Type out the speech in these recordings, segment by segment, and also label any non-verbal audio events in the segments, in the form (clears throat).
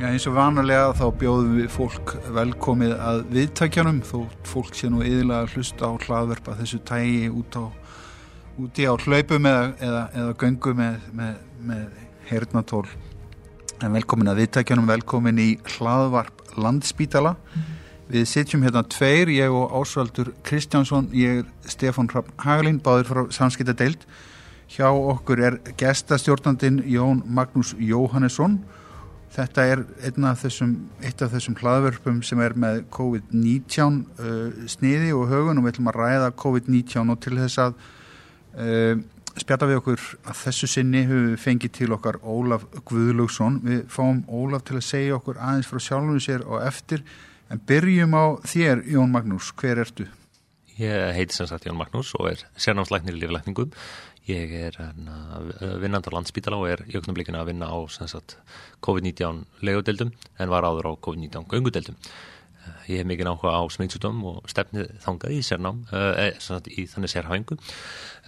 Já, eins og vanalega þá bjóðum við fólk velkomið að viðtækjanum þó fólk sé nú yðurlega að hlusta á hlaðverpa þessu tægi út á úti á hlaupum eða, eða, eða göngu með, með, með hernatól en velkomin að viðtækjanum, velkomin í hlaðvarp Landspítala. Við sitjum hérna tveir, ég og Ásvaldur Kristjánsson, ég er Stefan Rapp Haglín, báður frá Samskipta deild hjá okkur er gestastjórnandin Jón Magnús Jóhannesson Þetta er af þessum, eitt af þessum hlaðverfum sem er með COVID-19 uh, sniði og högun og við ætlum að ræða COVID-19 og til þess að uh, spjata við okkur að þessu sinni höfum við fengið til okkar Ólaf Guðlaugsson. Við fáum Ólaf til að segja okkur aðeins frá sjálfum sér og eftir en byrjum á þér Jón Magnús, hver ertu? Ég heiti sem sagt Jón Magnús og er sérnámslæknir í liflækningum Ég er vinnand á landsbítala og er í ögnum blikina að vinna á COVID-19 legodeldum en var áður á COVID-19 göngudeldum. Ég hef mikið áhuga á smittsútum og stefnið þangað í sérnám, eh, í þannig sérhæfingu,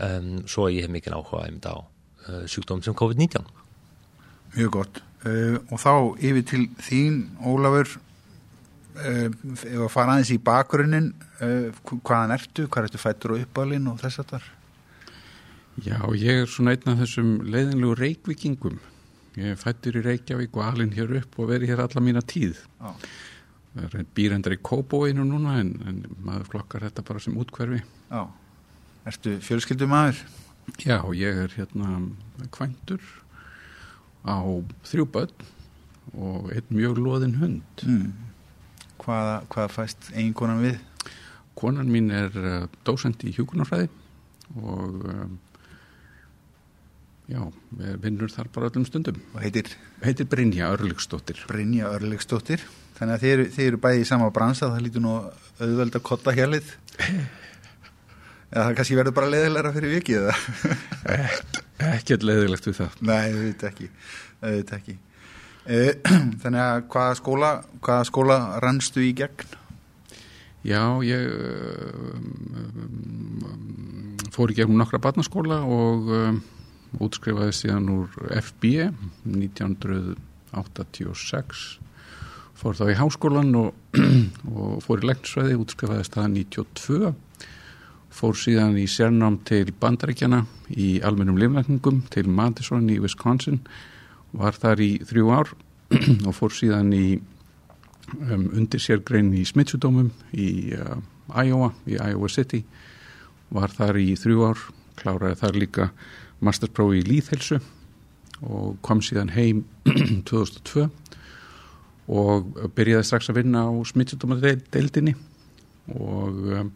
um, svo ég hef mikið áhuga einmitt á uh, sjúkdóm sem COVID-19. Mjög gott. Uh, og þá yfir til þín, Ólafur, uh, ef að fara aðeins í bakgrunnin, hvaðan ertu, hvað ertu fættur og uppalinn og þess að þar? Já, ég er svona einn af þessum leiðinlegu reykvikingum. Ég fættur í Reykjavík og alin hér upp og veri hér alla mína tíð. Já. Það er býrendar í Kóbóinu núna en, en maður flokkar þetta bara sem útkverfi. Já. Erstu fjölskyldum aður? Já, ég er hérna kvæntur á þrjú börn og einn mjög loðin hund. Mm. Hvaða, hvaða fæst einn konan við? Konan mín er uh, dósend í hjúkunarfræði og um, Já, vinnur þar bara öllum stundum. Og heitir? Heitir Brynja Örlygsdóttir. Brynja Örlygsdóttir. Þannig að þeir, þeir eru bæði í sama bransa, það lítur nú auðveld að kotta hérlið. (laughs) Eða það kannski verður bara leðilegra fyrir vikið, eða? Ek, ekkert leðilegt við það. Nei, það veit ekki. Veit ekki. (clears throat) Þannig að hvaða skóla, hvaða skóla rannstu í gegn? Já, ég um, um, fór í gegnum nokkra barnaskóla og... Um, útskrifaði síðan úr FB 1986 fór þá í háskólan og, (clears throat) og fór í leknisfræði útskrifaði staða 92 fór síðan í sérnám til Bandaríkjana í almennum liflækningum til Madison í Wisconsin. Var þar í þrjú ár (clears throat) og fór síðan í um, undir sérgrein í smittsudómum í uh, Iowa, í Iowa City. Var þar í þrjú ár kláraði þar líka masterprófi í líðhelsu og kom síðan heim (clears throat) 2002 og byrjaði strax að vinna á smittsjóttumadeildinni og um,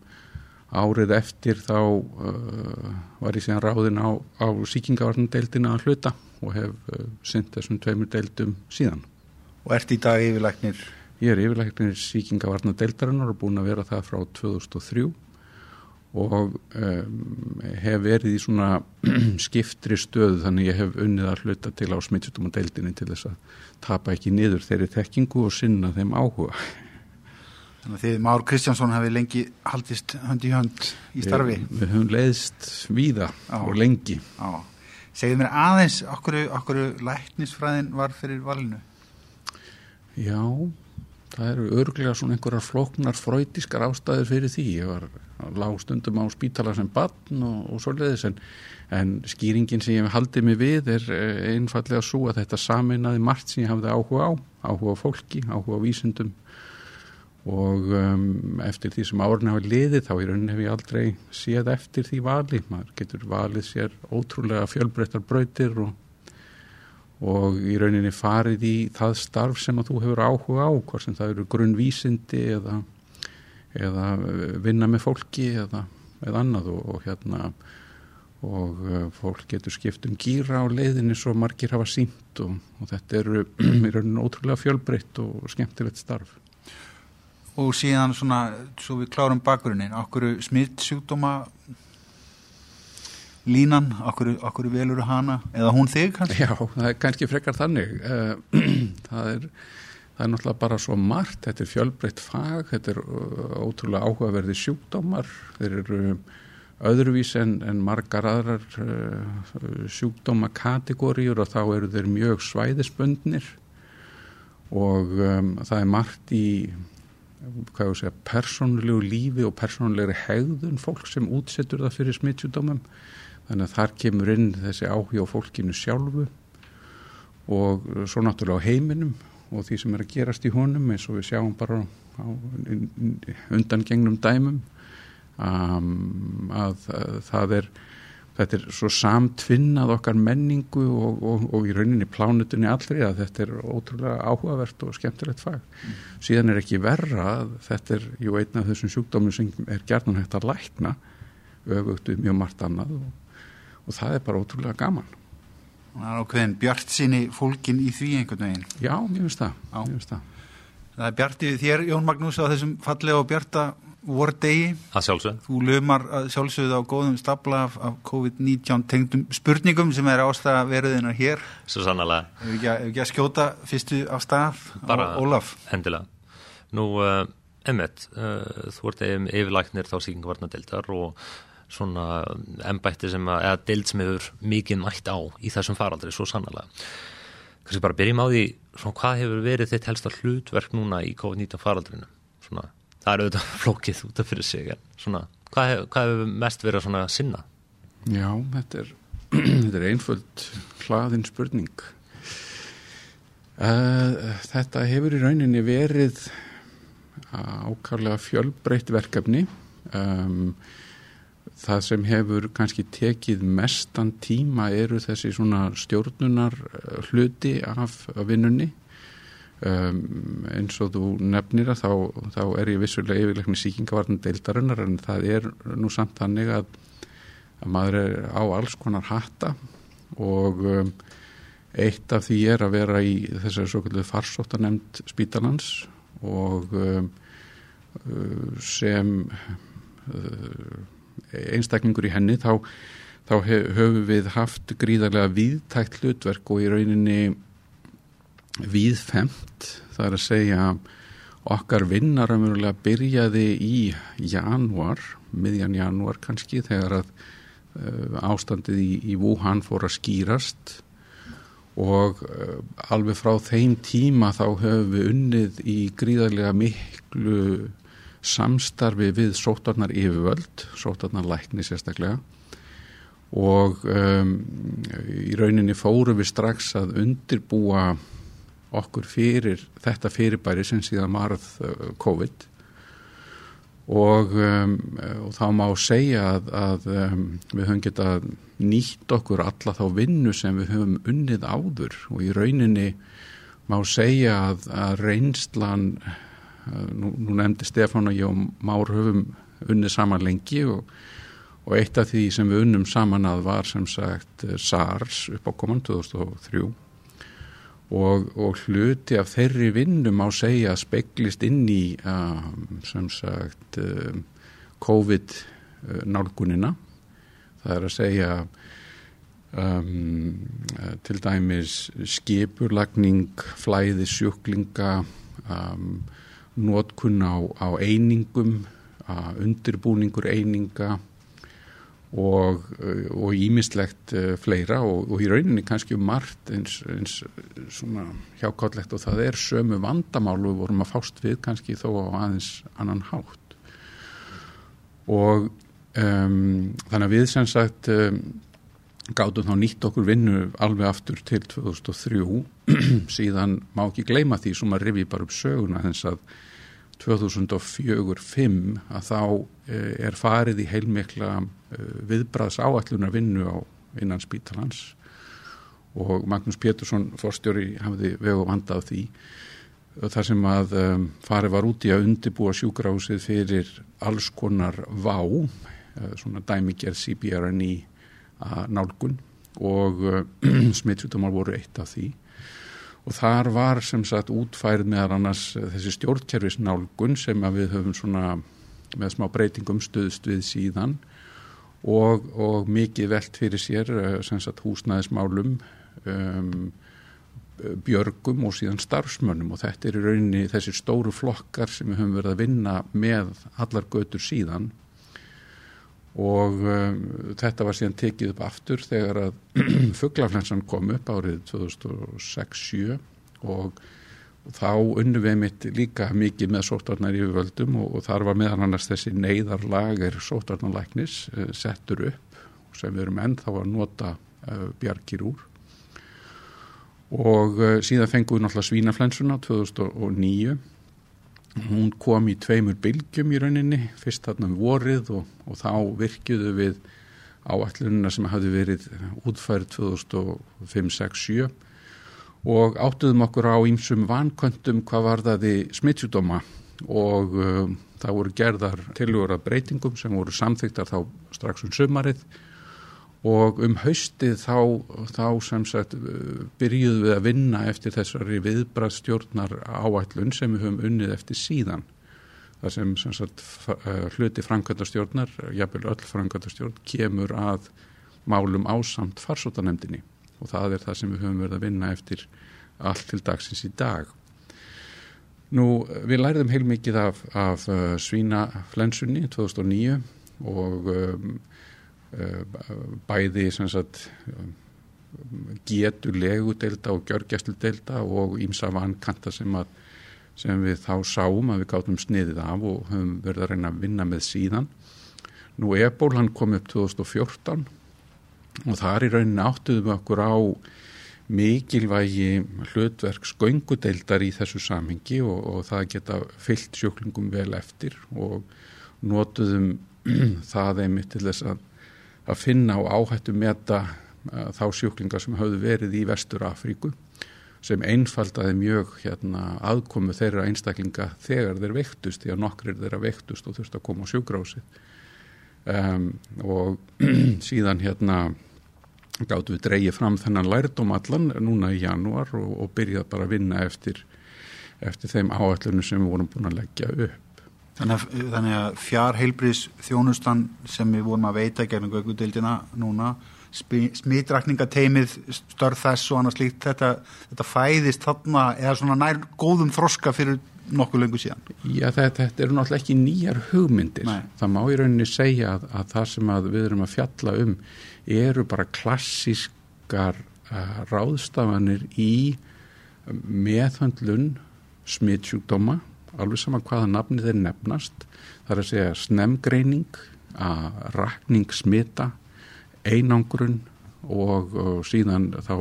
árið eftir þá uh, var ég síðan ráðin á, á síkingavarnadeildina að hluta og hef uh, synt þessum tveimur deildum síðan. Og ert í dag yfirleiknir? Ég er yfirleiknir síkingavarnadeildarinnar og búin að vera það frá 2003 og um, hef verið í svona (clears throat) skiptri stöðu þannig ég hef unnið að hluta til á smittsjútum og deildinni til þess að tapa ekki niður þeirri þekkingu og sinna þeim áhuga. Þannig að þið Már Kristjánsson hafi lengi haldist hönd í hönd í starfi. Við, við höfum leiðst víða á, og lengi. Á. Segðu mér aðeins okkur, okkur læknisfræðin var fyrir valinu? Já, það eru örglega svona einhverjar floknar fröytískar ástæður fyrir því. Ég var lág stundum á spítala sem barn og, og svoleiðis en, en skýringin sem ég haldið mig við er eh, einfallega svo að þetta saminnaði margt sem ég hafði áhuga á, áhuga fólki, áhuga vísundum og um, eftir því sem árun hafa liðið þá í rauninni hef ég aldrei séð eftir því vali, maður getur valið sér ótrúlega fjölbreyttar brautir og, og í rauninni farið í það starf sem að þú hefur áhuga á, hvort sem það eru grunnvísindi eða eða eh, vinna með fólki eða, eða annað og, og hérna og uh, fólk getur skipt um gýra á leiðinni svo margir hafa sínt og, og þetta eru (clears throat) rauninu ótrúlega fjölbreytt og skemmtilegt starf. Og síðan svona, svo við klárum bakgrunnin, okkur smitt sjúkdóma línan, okkur, okkur velur hana? Eða hún þig kannski? Já, það er kannski frekar þannig. Uh, (clears throat) það er það er náttúrulega bara svo margt, þetta er fjölbreytt fag, þetta er uh, ótrúlega áhugaverði sjúkdómar, þeir eru öðruvís en, en margar aðrar uh, sjúkdómakategóriur og þá eru þeir mjög svæðisböndnir og um, það er margt í segja, persónulegu lífi og persónulegri hegðun fólk sem útsettur það fyrir smittsjúdómum þannig að þar kemur inn þessi áhuga á fólkinu sjálfu og svo náttúrulega á heiminum og því sem er að gerast í honum eins og við sjáum bara á undangengnum dæmum um, að, að það er þetta er svo samtvinnað okkar menningu og, og, og í rauninni plánutunni allri að þetta er ótrúlega áhugavert og skemmtilegt fag. Mm. Síðan er ekki verra að þetta er jú einn af þessum sjúkdómum sem er gerðan hægt að lækna öfugt mjög margt annað og, og það er bara ótrúlega gaman. Það er ákveðin bjart síni fólkin í því einhvern veginn. Já, ég finnst það. Það. Það er bjartið þér, Jón Magnús, á þessum fallega og bjarta vordegi. Að sjálfsögð. Þú lögmar sjálfsögð á góðum stapla af, af COVID-19 tengdum spurningum sem er ástæða veruðina hér. Svo sannlega. Ef ekki, að, ekki að skjóta fyrstu af stað Bara á Ólaf. Endilega. Nú, uh, Emmett, uh, þú ert yfirlæknir þá síkingavarnadeildar og svona ennbætti sem að, eða deild sem hefur mikið mætt á í þessum faraldri, svo sannlega. Kanski bara byrjum á því, svona, hvað hefur verið þitt helsta hlutverk núna í COVID-19 faraldrinu? Svona, það er auðvitað (laughs) flókið út af fyrir sig en svona, hvað, hef, hvað hefur mest verið svona sinna? Já, þetta er, (clears throat) þetta er einföld hlaðin spurning uh, Þetta hefur í rauninni verið ákvæmlega fjölbreytt verkefni um, það sem hefur kannski tekið mestan tíma eru þessi svona stjórnunar hluti af vinnunni. Um, eins og þú nefnir að þá, þá er ég vissulega yfirleikni síkingavartin deildarinnar en það er nú samt þannig að, að maður er á alls konar hatta og um, eitt af því er að vera í þessari svo kallu farsóttanemnd spítalans og um, sem uh, einstaklingur í henni þá, þá höfum við haft gríðarlega viðtækt hlutverk og í rauninni viðfemt það er að segja okkar vinnar að byrjaði í januar, miðjan januar kannski þegar að uh, ástandið í, í Wuhan fór að skýrast. Og uh, alveg frá þeim tíma þá höfum við unnið í gríðarlega miklu samstarfi við sótarnar yfirvöld, sótarnar lækni sérstaklega og um, í rauninni fórum við strax að undirbúa okkur fyrir þetta fyrirbæri sem síðan marð uh, COVID. Og, um, og þá má segja að, að um, við höfum getað nýtt okkur alla þá vinnu sem við höfum unnið áður. Og í rauninni má segja að, að reynslan nú, nú nefndi Stefán og ég og Már höfum unnið saman lengi og, og eitt af því sem við unnum saman að var sem sagt eh, SARS upp á koman 2003 og, og hluti af þeirri vinnum á segja speglist inn í uh, sem sagt uh, COVID nálgunina. Það er að segja um, til dæmis skipurlagning flæði sjúklinga um, nótkun á, á einingum, undirbúningur eininga og ímislegt uh, fleira og, og í rauninni kannski um margt eins, eins svona hjákáttlegt og það er sömu vandamálu vorum að fást við kannski þó á aðeins annan hátt. Og um, þannig að við sem sagt um, gátum þá nýtt okkur vinnu alveg aftur til 2003 (clears throat) síðan má ekki gleyma því sem að rifi bara upp söguna þess að 2004-05 að þá eh, er farið í heilmikla eh, viðbraðs áallunar vinnu á innan spítalans. Og Magnús Pétursson fórstjóri hafði vegu vandað því. Þar sem að um, farið var úti að undibúa sjúkrahúsið fyrir alls konar vá svona dæmigerð CBRNI nálgun og (clears throat) uh, smittsjútumar voru eitt af því. Og þar var sem sagt útfærið meðan annars þessi stjórnkerfisnálgun sem við höfum svona með smá breytingum stuðst við síðan og, og mikið velt fyrir sér eh, sem sagt húsnæðismálum um, björgum og síðan starfsmönnum. Og þetta er í rauninni þessi stóru flokkar sem við höfum verið að vinna með allar götur síðan og um, þetta var síðan tekið upp aftur þegar að (clears throat) fugglaflensan kom upp árið 2006-07 og, þá unnu við mitt líka mikið með sótarnar yfirvöldum og, og þar var meðan annars þessi neyðarlager sótarnarlæknis uh, settur upp sem við erum ennþá að nota uh, bjargir úr. Og uh, síðan fengum við náttúrulega svínaflensuna 2009 hún kom í tveimur bylgjum í rauninni fyrst þarna við um vorið og, og þá virkjuðu við áallunina sem hafi verið útfærið 2005-06-07 og áttuðum okkur á ímsum vanköndum hvað var það í smittsjúdóma og um, það voru gerðar tiljóra breytingum sem voru samþygtar þá strax um sömarið og um haustið þá, þá sem sagt byrjuðum við að vinna eftir þessari viðbraðstjórnar áallun sem við höfum unnið eftir síðan. Það sem, sem sagt, hluti framkvæmdastjórnar, jafnvel öll framkvæmdastjórn, kemur að málum ásamt farsótanemdini og það er það sem við höfum verið að vinna eftir allt til dagsins í dag. Nú, við læriðum heilmikið af, af uh, svínaflensunni 2009 og um, uh, bæði sagt, getur legudelda og gjörgjæsludelda og ímsa vankanta sem, að, sem við þá sáum að við gáttum sniðið af og höfum verið að reyna að vinna með síðan. Nú, eból hann kom upp 2014 og þar í rauninni áttuðum við okkur á mikilvægi hlutverk sköngudeildar í þessu samhengi og, og það geta fyllt sjóklingum vel eftir og notuðum (clears throat) það einmitt til þess að, að finna og áhættu meta uh, þá sjóklingar sem hafðu verið í Vestur Afríku sem einfaldaði mjög hérna, aðkomu þeirra einstaklinga þegar þeir veiktust því að nokkrir þeirra veiktust og þurfti að koma á sjúgrásið um, og (clears throat) síðan hérna gáttu við dreyið fram þennan lærdom allan núna í janúar og, og byrjað bara að vinna eftir, eftir þeim áallunum sem við vorum búin að leggja upp. Þannig að, þannig að fjár heilbrís þjónustan sem við vorum að veita gegnum gögudildina núna, smitrakningateimið, störð þess og annað slíkt, þetta, þetta fæðist þarna eða svona nær góðum þroska fyrir nokkuð lengur síðan. Já, þetta, þetta eru náttúrulega ekki nýjar hugmyndir. Nei. Það má í rauninni segja að, að það sem að við erum að fjalla um eru bara klassískar uh, ráðstafanir í meðhandlun smittsjúkdóma, alveg sama hvaða nafni þeir nefnast, það er að segja snemgreining, að rakning smita, einangrun og, og síðan þá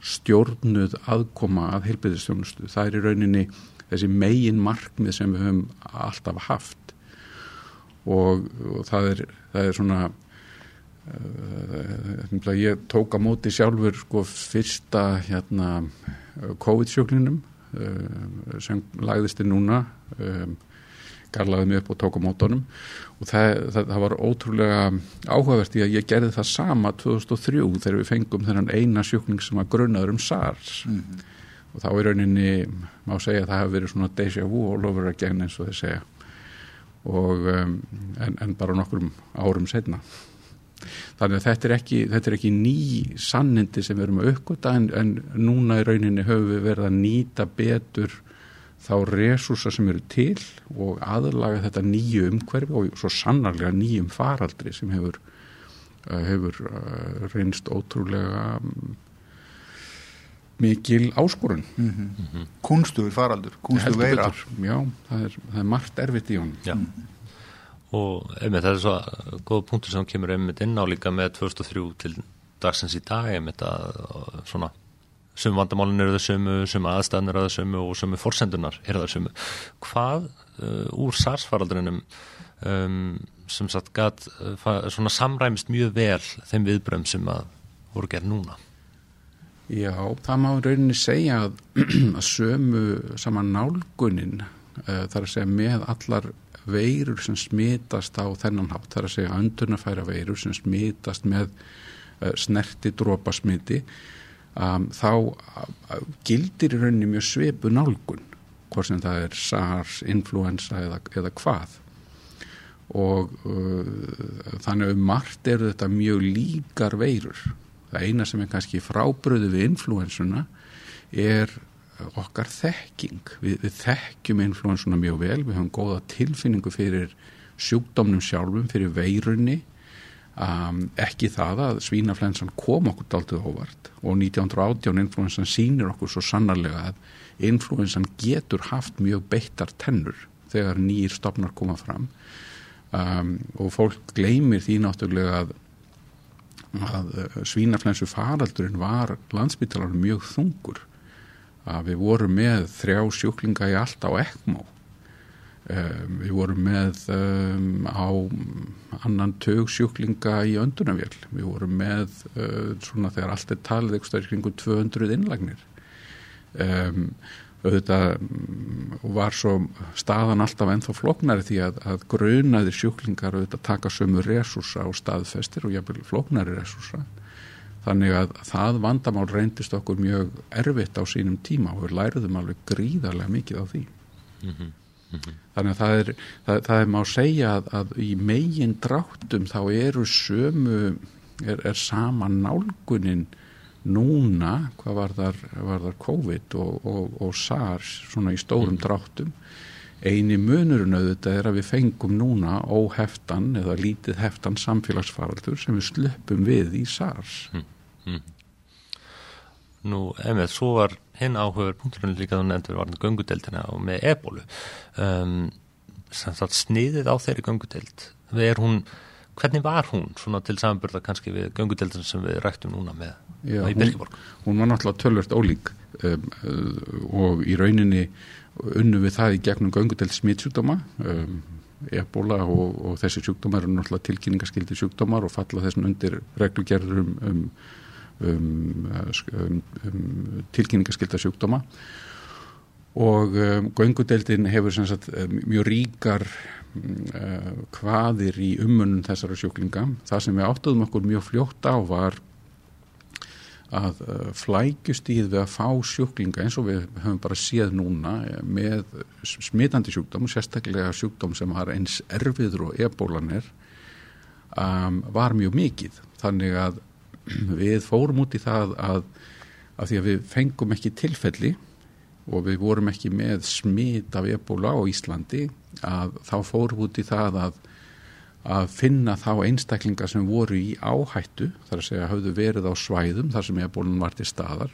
stjórnuð aðkoma að heilbyrðistjónustu. Það er í rauninni þessi megin markmið sem við höfum alltaf haft. Og, og það, er, það er svona uh, ég tók á móti sjálfur sko fyrsta hérna COVID-sjóklinum sem lagðist í núna um, garlaði mig upp og tók á mótunum og það, það, það var ótrúlega áhugavert í að ég gerði það sama 2003 þegar við fengum þennan eina sjókling sem var grunnaður um SARS. Mm -hmm og þá í rauninni má segja að það hefur verið svona déjà vu all over again eins og þeir segja. Og um, en, en bara nokkrum árum setna þannig að þetta er ekki, þetta er ekki ný sannindi sem við erum að uppgöta en, en núna í rauninni höfum við verið að nýta betur þá resursa sem eru til og aðlaga þetta nýju umhverfi og svo sannarlega nýjum faraldri sem hefur, uh, hefur uh, reynst ótrúlega mikil áskorun. Mm -hmm. Kunstuður faraldur, kunstuður veira. Já, það er, það er margt erfitt í honum. Já. Mm. Og einmitt það er svo góð punktur sem kemur einmitt inn á líka með 2003 til dagsins í dag einmitt að svona sem vandamálun eru það sömu, sem aðstæðan eru það sömu og sömu forsendunar eru það sömu. Hvað uh, úr SARS-faraldrinum um, sem sagt gæt uh, samræmist mjög vel þeim viðbröðum sem að voru gerð núna? Já, það má rauninni segja að, (clears throat) að sömu saman nálgunin uh, þar að segja með allar veirur sem smitast á þennan hátt, þar að segja öndunafæra veirur sem smitast með uh, snerti drópasmiti um, þá uh, gildir í rauninni mjög sveipu nálgun hvort sem það er SARS, influensa eða, eða hvað. Og þannig um margt eru þetta mjög líkar veirur. Það eina sem er kannski frábröðu við influensuna er okkar þekking. Við, við þekkjum influensuna mjög vel. Við höfum góða tilfinningu fyrir sjúkdómnum sjálfum, fyrir veirunni. Um, ekki það að svínaflensan kom okkur daldið hóvart og 1918 influensan sínir okkur svo sannarlega að influensan getur haft mjög beittar tennur þegar nýjir stopnar koma fram. Um, og fólk gleymir því náttúrulega að að svínaflensu faraldurinn var landsbytalarinn mjög þungur að við vorum með þrjá sjúklinga í allt á ekmó um, við vorum með um, á annan tög sjúklinga í öndunavél við vorum með uh, svona þegar allt er talið eitthvað kringu 200 innlagnir. Um, auðvitað var svo staðan alltaf ennþá floknari því að, að grunaði sjúklingar auðvitað taka sömu resursa og staðfestir og jáfnvel floknari resursa Þannig að það vandamál reyndist okkur mjög erfitt á sínum tíma og við læruðum alveg gríðarlega mikið á því. Mm -hmm. Mm -hmm. Þannig að það er, það, það er má segja að, að í megin dráttum þá eru sömu, er, er sama nálgunin núna, hvað var þar, var þar COVID og, og, og SARS svona í stórum mm -hmm. dráttum. Einu munurinn auðvitað er að við fengum núna óheftan eða lítið heftan samfélagsfaraldur sem við slöpum við í SARS. Mm. Mm. Nú, emið, svo var hinn áhugur punkturinn líka þú nefndur varðin göngudeldina og með ebólu. Um, sniðið á þeirri göngudeld, hún, hvernig var hún svona til samanbörða kannski við göngudeldin sem við rættum núna með Já, í Birkiborg? Hún, hún var náttúrulega tölvört ólík um, og í rauninni unnu við það í gegnum göngudeld smittsjúkdóma um, ebola og, og þessi sjúkdómar eru náttúrulega tilkynningaskildi sjúkdómar og falla þessum undir reglugerður um, um, um tilkynningaskilda sjúkdóma og göngudeldin hefur sagt, mjög ríkar uh, hvaðir í umunum þessara sjúklinga. Það sem við áttuðum okkur mjög fljótt á var að uh, flækjustíð við að fá sjúklinga eins og við höfum bara séð núna eh, með smitandi sjúkdóm sérstaklega sjúkdóm sem har eins erfiður og ebólanir um, var mjög mikið. Þannig að (clears throat) við fórum út í það að, að því að við fengum ekki tilfelli og við vorum ekki með smit af ebóla á Íslandi að þá fórum út í það að að finna þá einstaklingar sem voru í áhættu, þar að segja hafðu verið á svæðum þar sem ebólun var til staðar.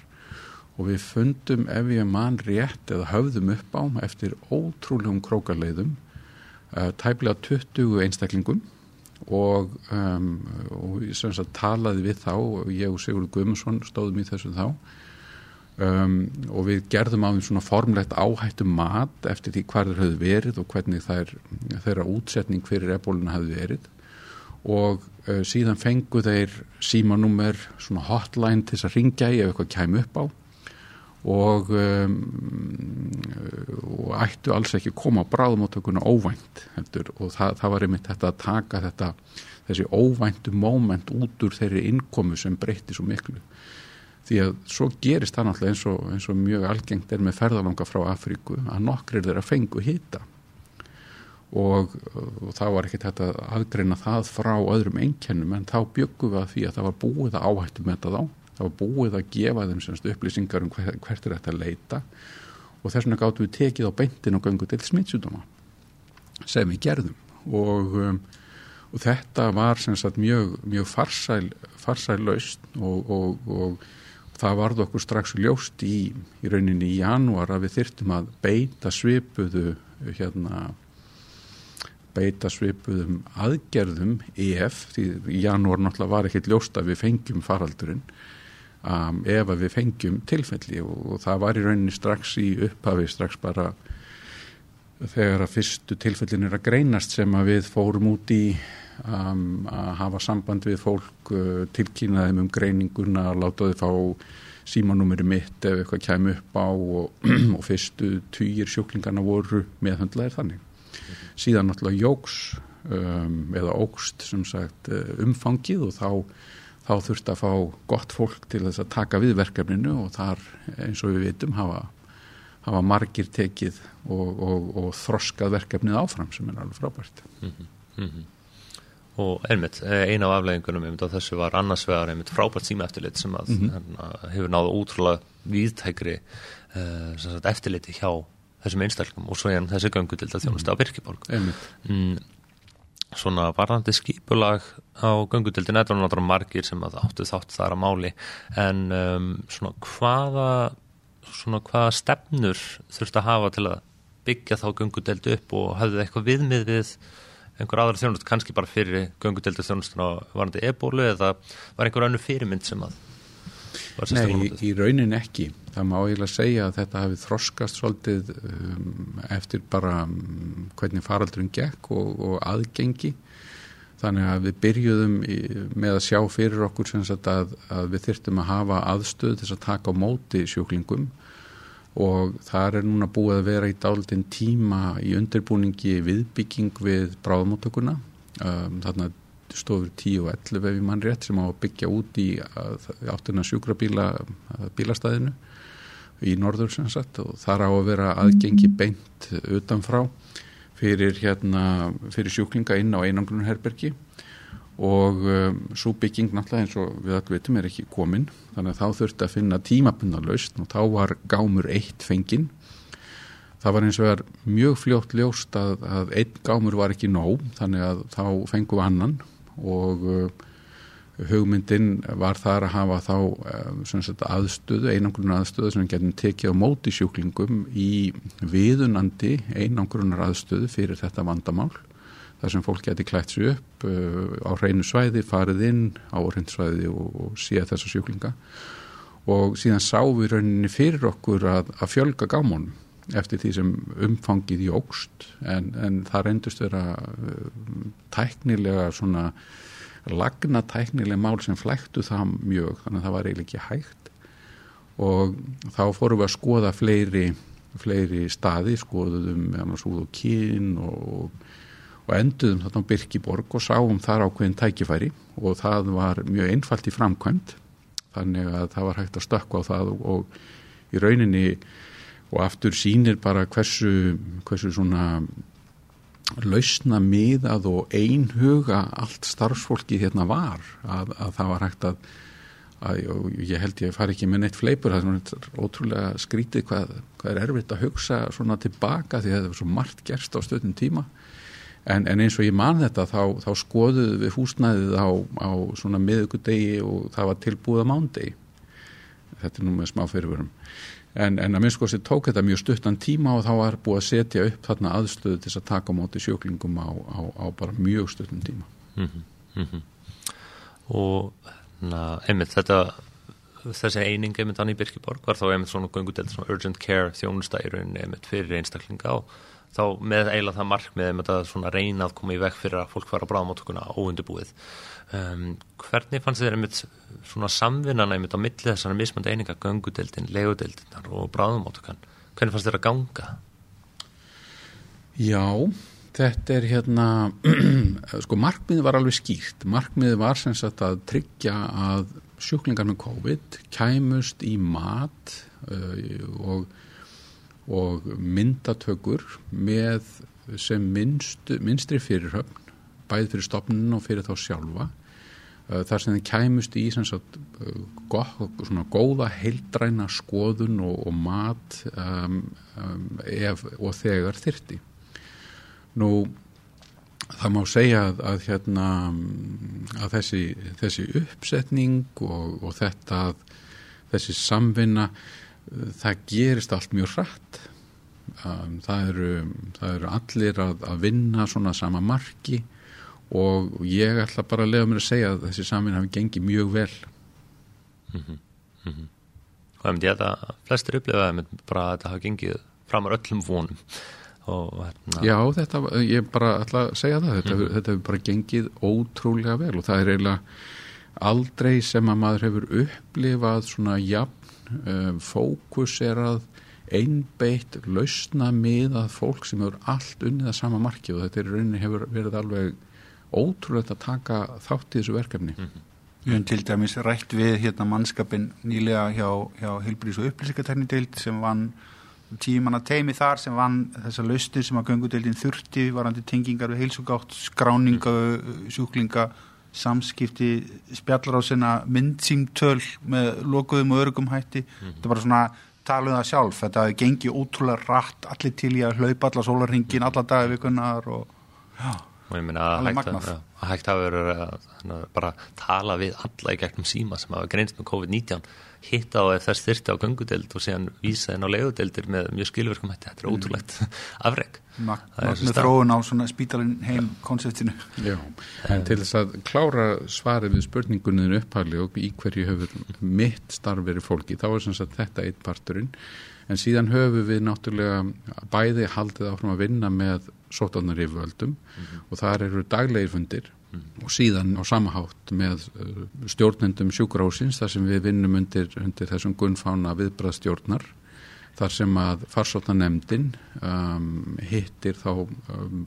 Og við fundum ef ég mann rétt eða höfðum upp á eftir ótrúlegum krókarleiðum uh, tæplega 20 einstaklingum. Og, um, og ég talaði við þá og ég og Sigurður Guðmundsson stóðum í þessu þá Um, og við gerðum á því svona formlegt áhættu mat eftir því hvað þeir höfðu verið og hvernig þær, þeirra útsetning fyrir ebóluna höfðu verið. Og uh, síðan fengu þeir símanúmer svona hotline til þess að ringja í ef eitthvað kæm upp á. Og, um, og ættu alls ekki koma á bráðumáttökuna óvænt heldur, og það, það var einmitt þetta að taka þetta þessi óvæntu móment út úr þeirri innkomu sem breytti svo miklu því að svo gerist það náttúrulega eins og, eins og mjög algengt er með ferðalanga frá Afríku að nokkrir þeirra fengu hýta og, og þá var ekkert þetta aðgreina það frá öðrum einkennum en þá byggum við að því að það var búið að áhættu með þetta þá. Það var búið að gefa þeim semst upplýsingar um hver, hvert er þetta að leita. Og þess vegna gáttu við tekið á beintin og gangu til smittsjúdóma sem við gerðum. Og, um, og þetta var semst mjög, mjög farsæl farsæl laust og það varð okkur strax ljóst í, í rauninni í janúar að við þyrtum að beita svipuðu hérna beita svipuðum aðgerðum EF, því í janúar náttúrulega var ekkert ljóst að við fengjum faraldurinn um, ef að við fengjum tilfelli og, og það var í rauninni strax í upphafi strax bara þegar að fyrstu tilfellin er að greinast sem að við fórum út í um, að hafa samband við fólk uh, tilkýnaðum um greininguna láta þau fá símanúmeri mitt ef eitthvað kæmi upp á og, (clears throat) og fyrstu týjir sjúklingarna voru meðhundlaðir þannig. Mm. Síðan náttúrulega jóks um, eða ógst sem sagt uh, umfangið og þá, þá þurfti að fá gott fólk til þess að taka við verkefninu og þar eins og við vitum hafa, hafa margir tekið og, og, og þroskað verkefnið áfram sem er alveg frábært. Mm -hmm. Mm -hmm og einmitt, eh, eina af afleggingunum einmitt á þessu var annars vegar einmitt frábært síma eftirlit sem að mm -hmm. hefur náðu útrúlega viðtækri uh, eftirliti hjá þessum einstakleikum og svo er þessi gangu til þetta þjónustu á Birkiborg mm, svona varðandi skipulag á göngutildin, þetta var náttúrulega margir sem áttu þátt þar að máli en um, svona hvaða svona hvaða stefnur þurft að hafa til að byggja þá göngudeldu upp og hafðu eitthvað viðmið við einhver aðra þjónust, kannski bara fyrir göngudeldu þjónustuna varandi e-bólu eða var einhver annu fyrirmynd sem að Nei, í, í raunin ekki. Það má eiginlega segja að þetta hafi þroskast svolítið um, eftir bara um, hvernig faraldurinn gekk og, og aðgengi. Þannig að við byrjuðum í, með að sjá fyrir okkur að, að við þyrtum að hafa aðstöð til að taka á móti sjúklingum og það er núna búið að vera í dálitinn tíma í undirbúningi viðbygging við bráðmóttökuna. Um, þannig að stofur 10 og 11 ef ég mann rétt sem á að byggja út í áttuna sjúkrabíla bílastæðinu í norður sem sagt og þar á að vera aðgengi beint utanfrá fyrir, hérna, fyrir sjúklinga inn á einangrunherbergi og um, svo bygging náttúrulega eins og við allir veitum er ekki komin. Þannig að þá þurfti að finna tímabundarlaust og þá var gámur eitt fenginn. Það var eins og er mjög fljótt ljóst að, að einn gámur var ekki nóg þannig að þá fengum við annan. Og uh, hugmyndin var þar að hafa þá uh, sagt, aðstöðu, einangrunnar aðstöðu sem getum tekið á móti sjúklingum í viðunandi einangrunnar aðstöðu fyrir þetta vandamál þar sem fólk geti klætt sér upp uh, á hreinu svæði, farið inn á hreinu svæði og, séð þessa sjúklinga. Og síðan sá við rauninni fyrir okkur að, að fjölga gámónum eftir því sem umfangið í ógst en, en það reyndust vera uh, tæknilega svona lagna tæknilega mál sem flæktu það mjög. Þannig að það var eiginlega ekki hægt. Og þá fórum við að skoða fleiri, fleiri staði skoðuðum með annars úr og kín og, og enduðum þarna á Birkiborg og sáum þar ákveðin tækifæri og það var mjög einfalt í framkvæmt þannig að það var hægt að stökka á það og, og í rauninni og aftur sínir bara hversu, hversu svona lausna miðað og einhuga allt starfsfólki hérna var að, að það var hægt að, að ég held ég fari ekki með neitt fleipur það er ótrúlega skrítið hvað, hvað er erfitt að hugsa svona tilbaka því að það er svo margt gerst á stöðnum tíma en, en eins og ég man þetta þá, þá skoðuðu við húsnæðið á, á svona miðugudegi og það var tilbúða mándegi þetta er nú með smá fyrirvörum en, en að minnskosti tók þetta mjög stuttan tíma og þá var búið að setja upp þarna aðstöðu til að taka á móti sjöklingum á, á, á bara mjög stuttan tíma. Mm -hmm, mm -hmm. og na, einmitt þetta þessi eining einmitt Anni Birkiborg var þá einmitt svona gungudelt svona urgent care þjónustæðurinn einmitt fyrir einstaklinga og þá með eiginlega það markmið einmitt að reyna að koma í veg fyrir að fólk fara á bráðmáttökuna óundubúið um, hvernig fannst þér einmitt svona samvinnan einmitt á milli þessari mismönda eininga gangudeldin, legudeldin og bráðumáttukan hvernig fannst þér að ganga? Já þetta er hérna (clears throat) sko markmiði var alveg skýrt. Markmiði var sem sagt að tryggja að sjúklingar með COVID kæmust í mat uh, og, og myndatökur með sem minnst, minnstri fyrirhöfn bæði fyrir stopnun og fyrir þá sjálfa Eh, þar sem þið kæmust í sagt, gott, svona góða heildræna skoðun og, og mat um, um, ef og þegar þyrti. Nú það má segja að, að, hérna, að þessi, þessi uppsetning og, og þetta þessi samvinna það gerist allt mjög rætt. Um, það, eru, það eru allir að, að vinna svona sama marki og ég ætla bara að lega mér að segja að þessi samin hafi gengið mjög vel mm -hmm. Mm -hmm. og ég myndi að flestir upplifaði bara að þetta hafi gengið framar öllum vonum hérna... Já, þetta, ég bara ætla að segja það þetta, mm þetta hefur bara gengið ótrúlega vel og það er eiginlega aldrei sem að maður hefur upplifað svona jafn uh, fókus er að einbeitt lausna með að fólk sem hefur allt unnið að sama marki og þetta er rauninni hefur verið alveg ótrúlega að taka þátt í þessu verkefni mm -hmm. Við höfum til dæmis rætt við hérna mannskapin nýlega hjá, hjá Hilbrís og upplýsingarteknideild sem vann tímanna teimi þar sem vann þessa laustir sem að göngudeildin þurfti varandi tengingar við heilsugátt, skráninga mm. sjúklinga, samskipti spjallarásina, myndsýmtöl með lokuðum og örgum hætti. Mm. þetta var svona taluð um það sjálf. Þetta gengi ótrúlega rætt allir til í að hlaupa alla sólarhingin alla dagi vikunar og já. Og ég minna að hægt að vera að bara tala við alla í gegnum síma sem hafa greinst með COVID-19 hitta á þess þyrti á gangudeld og síðan vísa henn á legudeldir með mjög skilverkum þetta er mm. ótrúlegt (laughs) afreg Magna þróun á svona spítalinn heim konseptinu Já, en til þess að klára svarið við spurninguninu upphæli og í hverju höfur mitt starf verið fólki, þá er sem sagt þetta eitt parturinn, en síðan höfum við náttúrulega bæði haldið áfram að vinna með sótarnar yfirvöldum mm -hmm. og þar eru daglegir fundir. Og síðan á samahátt með uh, stjórnendum sjúkurásins þar sem við vinnum undir, undir þessum gunnfána viðbraðstjórnar þar sem að farsóttanemdin um, hittir þá um,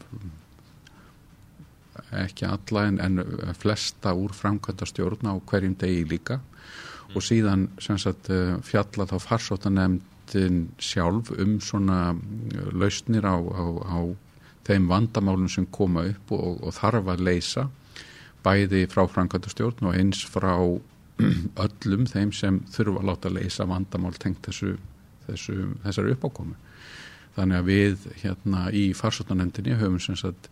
ekki alla en, en flesta úr framkvæmda stjórn á hverjum degi líka mm. og síðan sagt, uh, fjalla þá farsóttanemdin sjálf um svona uh, lausnir á, á, á þeim vandamálum sem koma upp og, og þarf að leysa bæði frá Frankvæntastjórn og eins frá (clears throat) öllum þeim sem þurfa að láta leysa vandamál tengt þessu, þessu, þessari uppákomu. Þannig að við hérna í farsóttanemndinni höfum sem sagt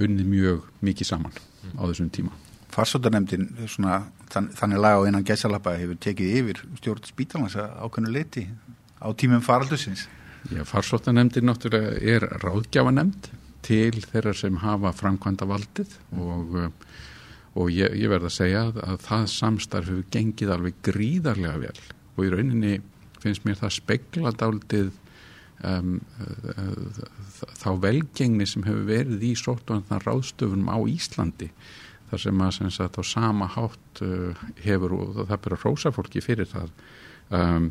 unnið mjög mikið saman á þessum tíma. Farsóttanemndin, þann, þannig lag á einan gæsalappa hefur tekið yfir stjórn spítalans ákveðnu leiti á tímum faraldusins. Já, farsóttanemndin náttúrulega er ráðgjáfanemnd til þeirra sem hafa framkvæmda valdið og, og ég, ég verð að segja að, að það samstarf hefur gengið alveg gríðarlega vel. Og í rauninni finnst mér það speglað áldið um, þá velgengni sem hefur verið í sóttvöndna ráðstöfunum á Íslandi þar sem að sem sagt, á sama hátt uh, hefur og það byrja rósafólki fyrir það um, Eh,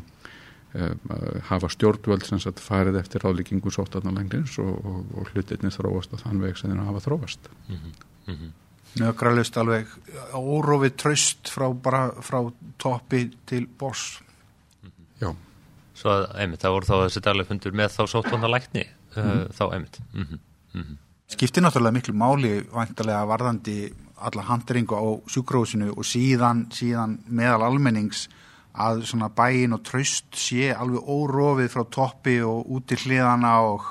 hafa stjórnvöld sem sagt farið eftir ráðlíkingu sótarnalenglins og, og, og hlutinni þróast að þann veg sem þeirra hafa þróast mm -hmm. Nökralust alveg órófið tröst frá, bara, frá toppi til boss mm -hmm. Já Svo að einmitt, það voru þá þessi daglega fundur með þá sótarnalækni mm -hmm. uh, þá einmitt -hmm. Skiptir náttúrulega miklu máli vantarlega varðandi alla handringu á sjúkrósinu og síðan, síðan meðal almennings að svona bæin og tröst sé alveg órofið frá toppi og út í hliðana og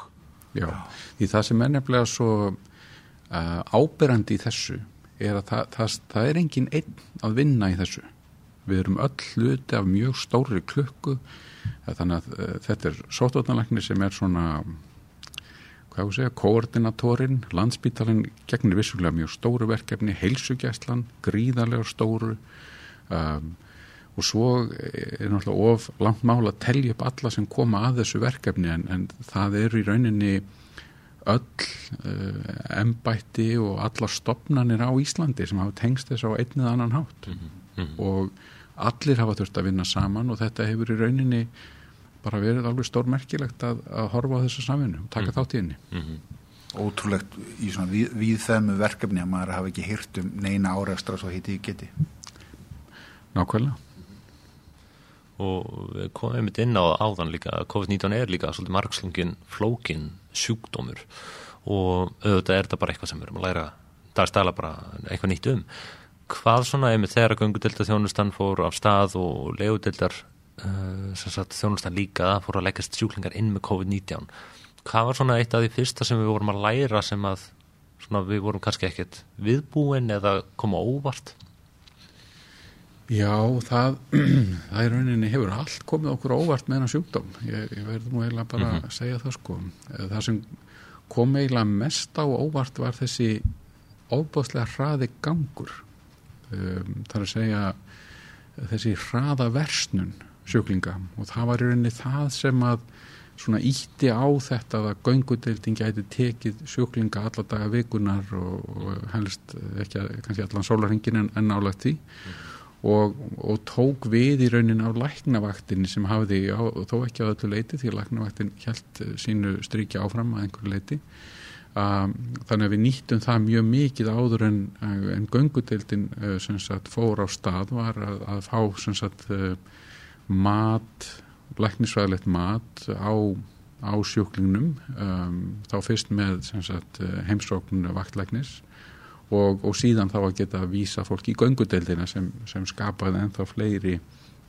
Já, því það sem er nefnilega svo uh, ábyrrandi í þessu er að það, það, það er engin einn að vinna í þessu. Við erum öll hluti af mjög stóri klukku. Þannig að uh, þetta er sótotnalækni sem er svona hvað ég segja, koordinatorinn. Landsbítalinn gegnir vissulega mjög stóru verkefni, heilsugjæslan gríðarlega stóru. Um og svo er náttúrulega of langt mála að tellja upp alla sem koma að þessu verkefni en, en það er í rauninni öll uh, eh, embætti og alla stopnarnir á Íslandi sem hafa tengst þess á einnið annan hátt mm -hmm. og allir hafa þurft að vinna saman og þetta hefur í rauninni bara verið alveg stórmerkilegt að, að horfa á þessu saminu og taka mm -hmm. þátt í henni mm -hmm. Ótrúlegt í svona við, við þeim verkefni að maður hafa ekki hýrt um neina áreistra svo heiti ég geti Nákvæmlega og við komum einmitt inn á áðan líka að COVID-19 er líka svolítið margslungin flókin sjúkdómur. Og auðvitað er þetta bara eitthvað sem við erum að læra það er stæla bara eitthvað nýtt um. Hvað svona einmitt þegar að gungudelta þjónustan fór af stað og legudeldar uh, sagt, þjónustan líka fór að leggast sjúklingar inn með COVID-19 hvað var svona eitt af því fyrsta sem við vorum að læra sem að svona, við vorum kannski ekkert viðbúin eða koma óvart Já, það, (clears throat) það í rauninni hefur allt komið okkur óvart með hennar sjúkdóm. Ég, ég verði nú eiginlega bara mm -hmm. að segja það sko. Það sem kom eiginlega mest á óvart var þessi óbúðslega hraði gangur. Um, það er að segja þessi hraða versnun sjúklinga og það var í rauninni það sem að svona ítti á þetta að göngudeildin gæti tekið sjúklinga alla daga vikunar og, og helst ekki að, kannski allan sólarhengin en, en álagt því. Mm og, og tók við í raunin á læknavaktinni sem hafði, á, þó ekki á öllu leiti því að læknavaktin held eh, sínu strykja áfram að einhverju leiti um, þannig að við nýttum það mjög mikið áður en, eh, en göngudeildin uh, sagt, fór á stað var að, að fá sagt, mat læknisvæðilegt mat á, á sjúklingnum um, þá fyrst með sagt, heimsókn vaktlæknis og, og síðan þá að geta að vísa fólk í göngudeldina sem, sem skapaði ennþá fleiri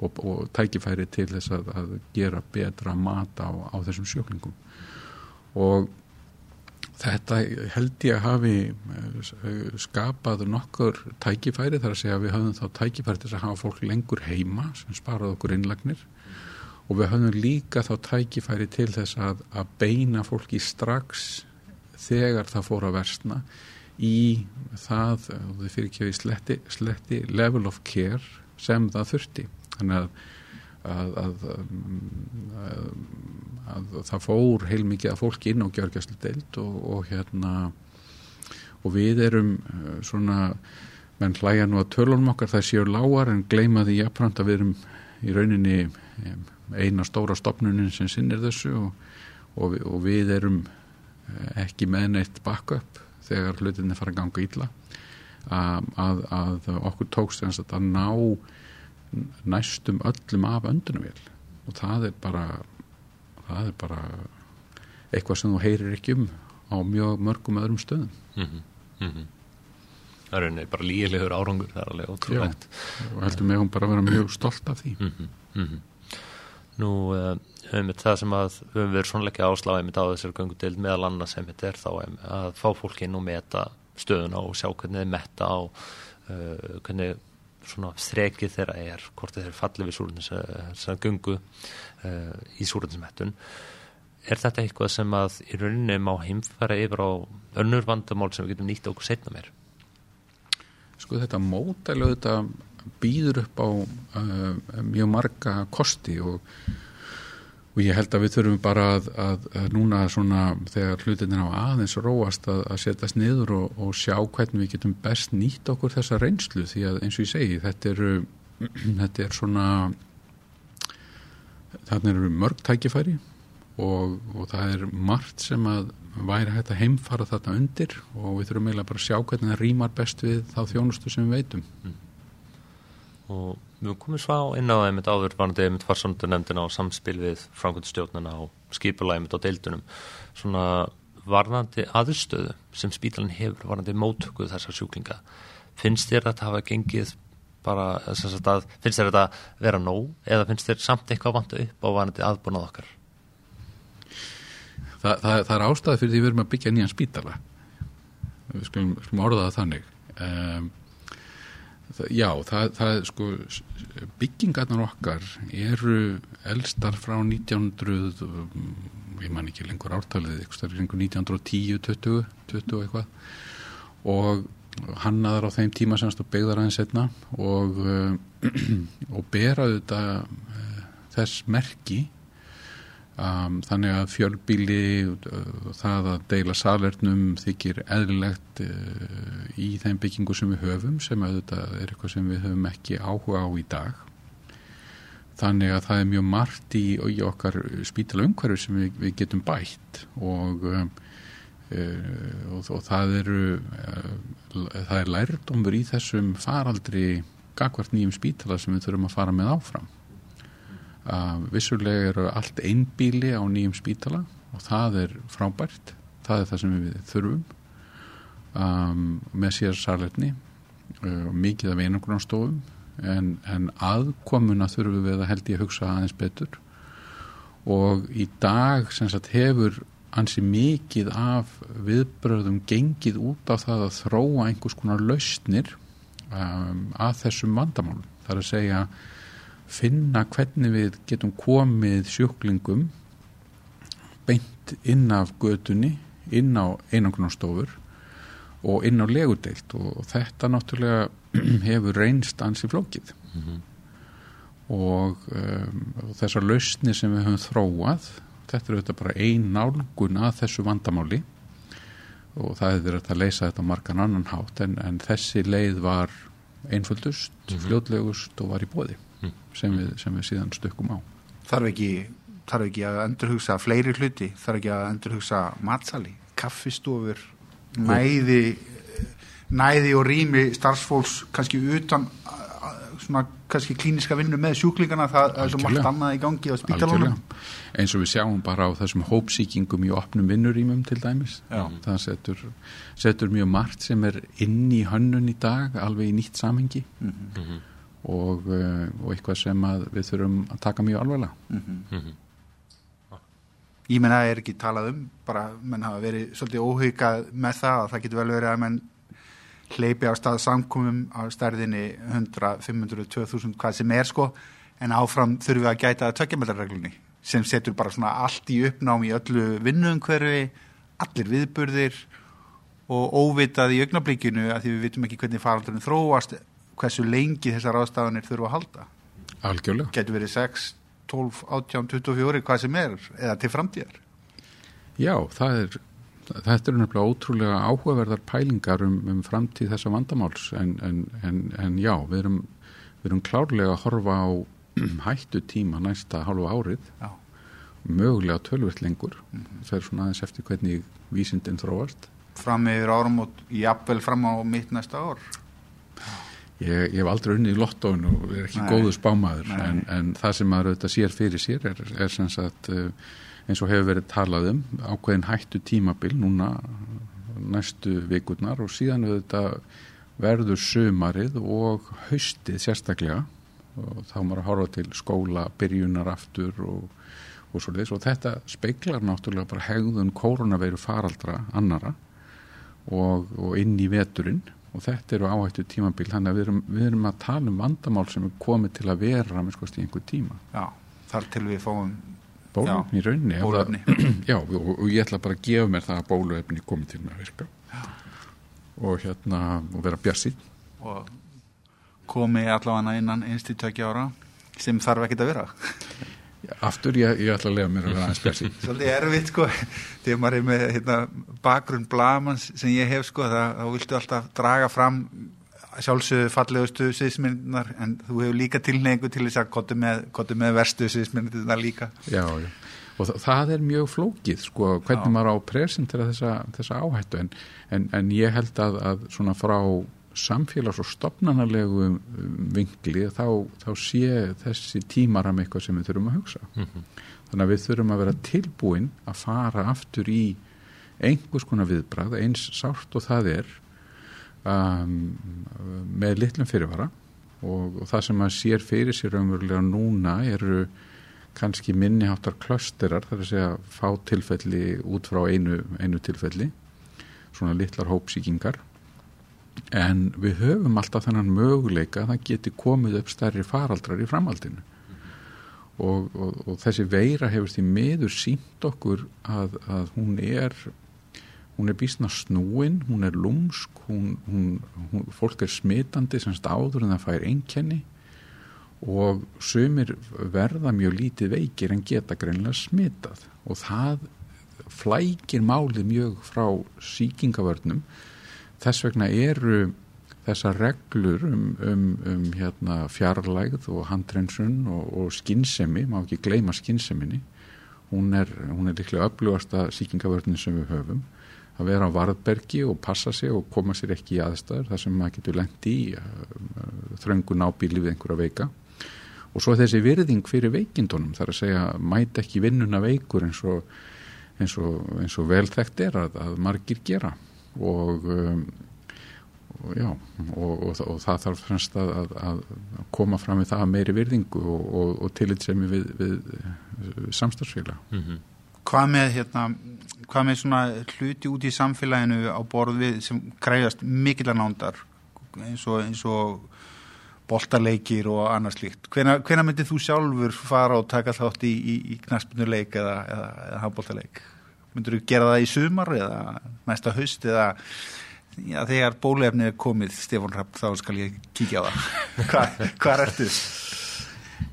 og, og tækifæri til þess að, að gera betra mat á, á þessum sjöklingum og Þetta held ég að hafi eh, skapað nokkur tækifæri þar að segja að við höfum þá tækifæri til að hafa fólk lengur heima sem sparaði okkur innlagnir. Og við höfum líka þá tækifæri til þess að, að beina fólki strax þegar það fór að versna í það, og þið fyrir við sletti, sletti level of care sem það þurfti. Þannig að að, að, að, að það fór heilmikið að fólki inn á gjörgjastlu deilt og, og hérna og við erum uh, svona menn hlæja nú að tölunum okkar það séu lágar en gleima því jafnframt að við erum í rauninni eina stóra stopnunin sem sinnir þessu og, og, og við erum ekki með neitt backup þegar hlutinni fara að ganga ítla að, að okkur tókst að ná næstum öllum af öndunumvél og það er bara það er bara eitthvað sem þú heyrir ekki um á mjög mörgum öðrum stöðum mm -hmm. Mm -hmm. Það er einnig bara lílegur árangur það er alveg ótrúlegt Já, og heldur mig hún bara að vera mjög stolt af því mm -hmm. Nú höfum við það sem að við höfum verið svonleikja ásláðið með á þessar göngudild meðal annað sem þetta er þá að fá fólki inn og meta stöðuna og sjá hvernig þið metta á uh, hvernig svona þrekið þeirra er hvort þeir falli við súrundins að gungu uh, í súrundinsmettun er þetta eitthvað sem að í rauninni má heimfæra yfir á önnur vandamál sem við getum nýtt okkur setna mér Sko þetta mótælu þetta býður upp á uh, mjög marga kosti og og ég held að við þurfum bara að, að, að núna svona þegar hlutin er á aðeins róast að, að setjast niður og, og sjá hvernig við getum best nýtt okkur þessa reynslu því að eins og ég segi þetta eru (clears throat) þetta er svona þarna eru mörg tækifæri og, og það er margt sem að væri hægt að heimfara þetta undir og við þurfum eiginlega bara að sjá hvernig það rýmar best við þá þjónustu sem við veitum mm. Og Við komum svá inn á einmitt áður varandi einmitt farsöndu nefndina og samspil við framkvæmstjórnina og skipula einmitt á deildunum. Svona varðandi aðstöðu sem spítalinn hefur varðandi móttökuð þessar sjúklinga finnst þér að þetta hafa gengið bara, að, finnst þér þetta vera nóg eða finnst þér samt eitthvað vantu upp á varðandi aðbúnað okkar? Þa, það, það er ástæði fyrir því við erum að byggja nýjan spítala. Við skulum, skulum orðaða þannig. Um, Já, það, það sko byggingarnar okkar eru elstar frá 1900 ég man ekki lengur ártalið eitthvað, 1910, 20 20 eitthvað. Og hannaðar á þeim tíma semst og byggðar aðeins setna og, (clears throat) og beraðu þetta eh, þess merki Um, þannig að fjölbíli uh, það að deila salernum þykir eðlilegt uh, í þeim byggingu sem við höfum sem auðvitað er eitthvað sem við höfum ekki áhuga á í dag. Þannig að það er mjög margt í, í okkar spítala umhverju sem við, við getum bætt og, um, uh, og, og það eru uh, það er lærdomur í þessum faraldri gagvart nýjum spítala sem við þurfum að fara með áfram vissulega eru allt einbíli á nýjum spítala og það er frábært. Það er það sem við þurfum um, með sér sarleitni uh, mikið af einangrunarstofum en, en aðkomuna þurfum við að held ég að hugsa aðeins betur. Og í dag sagt hefur ansi mikið af viðbröðum gengið út á það að þróa einhvers konar lausnir um, að þessum vandamálum. Þar að segja finna hvernig við getum komið sjúklingum beint inn af gödunni, inn á einangrunarstofur og inn á legudeilt og þetta náttúrulega (clears throat) hefur reynst ansi flókið mm -hmm. og, um, og þessar lausni sem við höfum þróað þetta er auðvitað bara ein nálgun að þessu vandamáli og það hefur verið að leysa þetta margan annan hátt en, en þessi leið var einföldust, mm -hmm. fljótlegust og var í bóði sem við, sem við síðan stökkum á. Þarf ekki, þarf ekki að endurhugsa fleiri hluti, þarf ekki að endurhugsa matsali, kaffistofur næði næði og rými starfsfólks kannski utan svona kannski klíniska vinnu með sjúklingana það er svo margt annað í gangi á spítalunum eins og við sjáum bara á þessum hópsíkingum í opnum vinnurýmum til dæmis. Já. það setur, setur mjög margt sem er inn í hönnun í dag alveg í nýtt samhengi. Mm -hmm og, eh, og eitthvað sem við þurfum að taka mjög alveg mm -hmm. ég menna það er ekki talað um bara menn hafa verið svolítið óhugað með það og það getur vel verið að menn hleypi á stað samkomum á stærðinni 100, 500, 2000 hvað sem er sko en áfram þurfum við að gæta að tökjameldarreglunni sem setur bara svona allt í uppnám í öllu vinnuumhverfi allir viðburðir og óvitað í augnablíkinu að því við vitum ekki hvernig faraldurinn þróast hversu lengi þessar ástafanir þurfa að halda. Algjörlega. Getur verið 6, 12, 18, 24 hvað sem er eða til framtíðar. Já, það er þetta eru nefnilega ótrúlega áhugaverðar pælingar um, um framtíð þessa vandamáls en, en, en, en já, við erum, við erum klárlega að horfa á (clears throat) hættu tíma næsta hálfu árið. Já. mögulega tölvöld lengur. Mm -hmm. það er svona aðeins eftir hvernig vísindin þróast. Fram yfir árum og jafnvel fram á mitt næsta ár Ég, ég hef aldrei unnið í lottóinu og er ekki Nei. góðu spámaður en, en það sem maður auðvitað sér fyrir sér er, er sem sagt uh, eins og hefur verið talað um ákveðin hættu tímabil núna næstu vikurnar og síðan auðvitað verður sömarið og haustið sérstaklega. Og þá maður að horfa til skóla, byrjunar aftur og, og svo leiðis og þetta speiklar náttúrulega bara hegðun koronaveiru faraldra annara og, og inn í veturinn og þetta eru áhættu tímabil þannig að við erum, við erum að tala um vandamál sem er komið til að vera með skoðst í einhver tíma Já, þar til við fáum bólöfni í rauninni bólöfni. (clears throat) Já, og, og ég ætla bara að gefa mér það að bólöfni komið til að virka já. og hérna og vera bjassið og komi allavega innan einstu tökja ára sem þarf ekki að vera Aftur ég, ég ætla að lega mér að vera aðeins bjassið (laughs) Svolítið erfitt sko þegar maður er með hérna, bakgrunn blamans sem ég hef sko þá viltu alltaf draga fram sjálfsögðu fallegustu sviðsmyndunar en þú hefur líka tilneingu til þess að kottu með, með verstu sviðsmyndunar líka. Já, já, og það, það er mjög flókið sko, hvernig já. maður á presentera þessa, þessa áhættu en, en, en ég held að, að svona frá samfélags- og stopnarnarlegu vingli þá, þá sé þessi tímaram eitthvað sem við þurfum að hugsa. Mm -hmm. þannig að við þurfum að vera tilbúin að fara aftur í einhvers konar viðbrað eins sárt og það er um, með litlum fyrirvara. Og, og það sem maður sér fyrir sér umverulega núna eru kannski minniháttar klösterar þar að segja fá tilfelli út frá einu, einu tilfelli svona litlar hópsíkingar en við höfum alltaf þennan möguleika að það geti komið upp stærri faraldrar í framhaldinu. Og, og, og þessi veira hefur því meður sínt okkur að, að hún er hún er bísna snúin, hún er lúmsk, hún, hún, hún, fólk er smitandi semst áður en það fær einkenni. Og sömur verða mjög lítið veikir en geta greinlega smitað. Og það flækir málið mjög frá síkingavörnum þess vegna eru þessar reglur um, um, um hérna, fjarlægð og handrensun og, og skinnsemi, má ekki gleyma skinnsemi hún er, hún er líklega öflugasta síkingavörnin sem við höfum. Að vera á varðbergi og passa sig og koma sér ekki í aðstæður þar sem maður getur lengt í uh, þröngu nábíli við einhverja veika. Og svo þessi virðing fyrir veikindunum þar að segja mæta ekki vinnuna veikur eins og, eins og, eins og velþægt er að, að margir gera og, um, og já og það þarf fremst að, að, að koma fram við það meiri virðingu og tillitsemi við, við, við samstagsfélag mm -hmm. Hvað með hérna hvað með svona hluti út í samfélaginu á borð við sem græðast mikillar nándar eins og, eins og boltaleikir og annars líkt. Hvena, hvena myndið þú sjálfur fara og taka þátt í, í, í knaspunuleik eða, eða, eða handboltaleik? Myndur þú gera það í sumar eða næsta höst eða já, þegar bólefnið er komið Stefán Rapp þá skal ég kíkja á það. (laughs) Hvað, hvað ertu?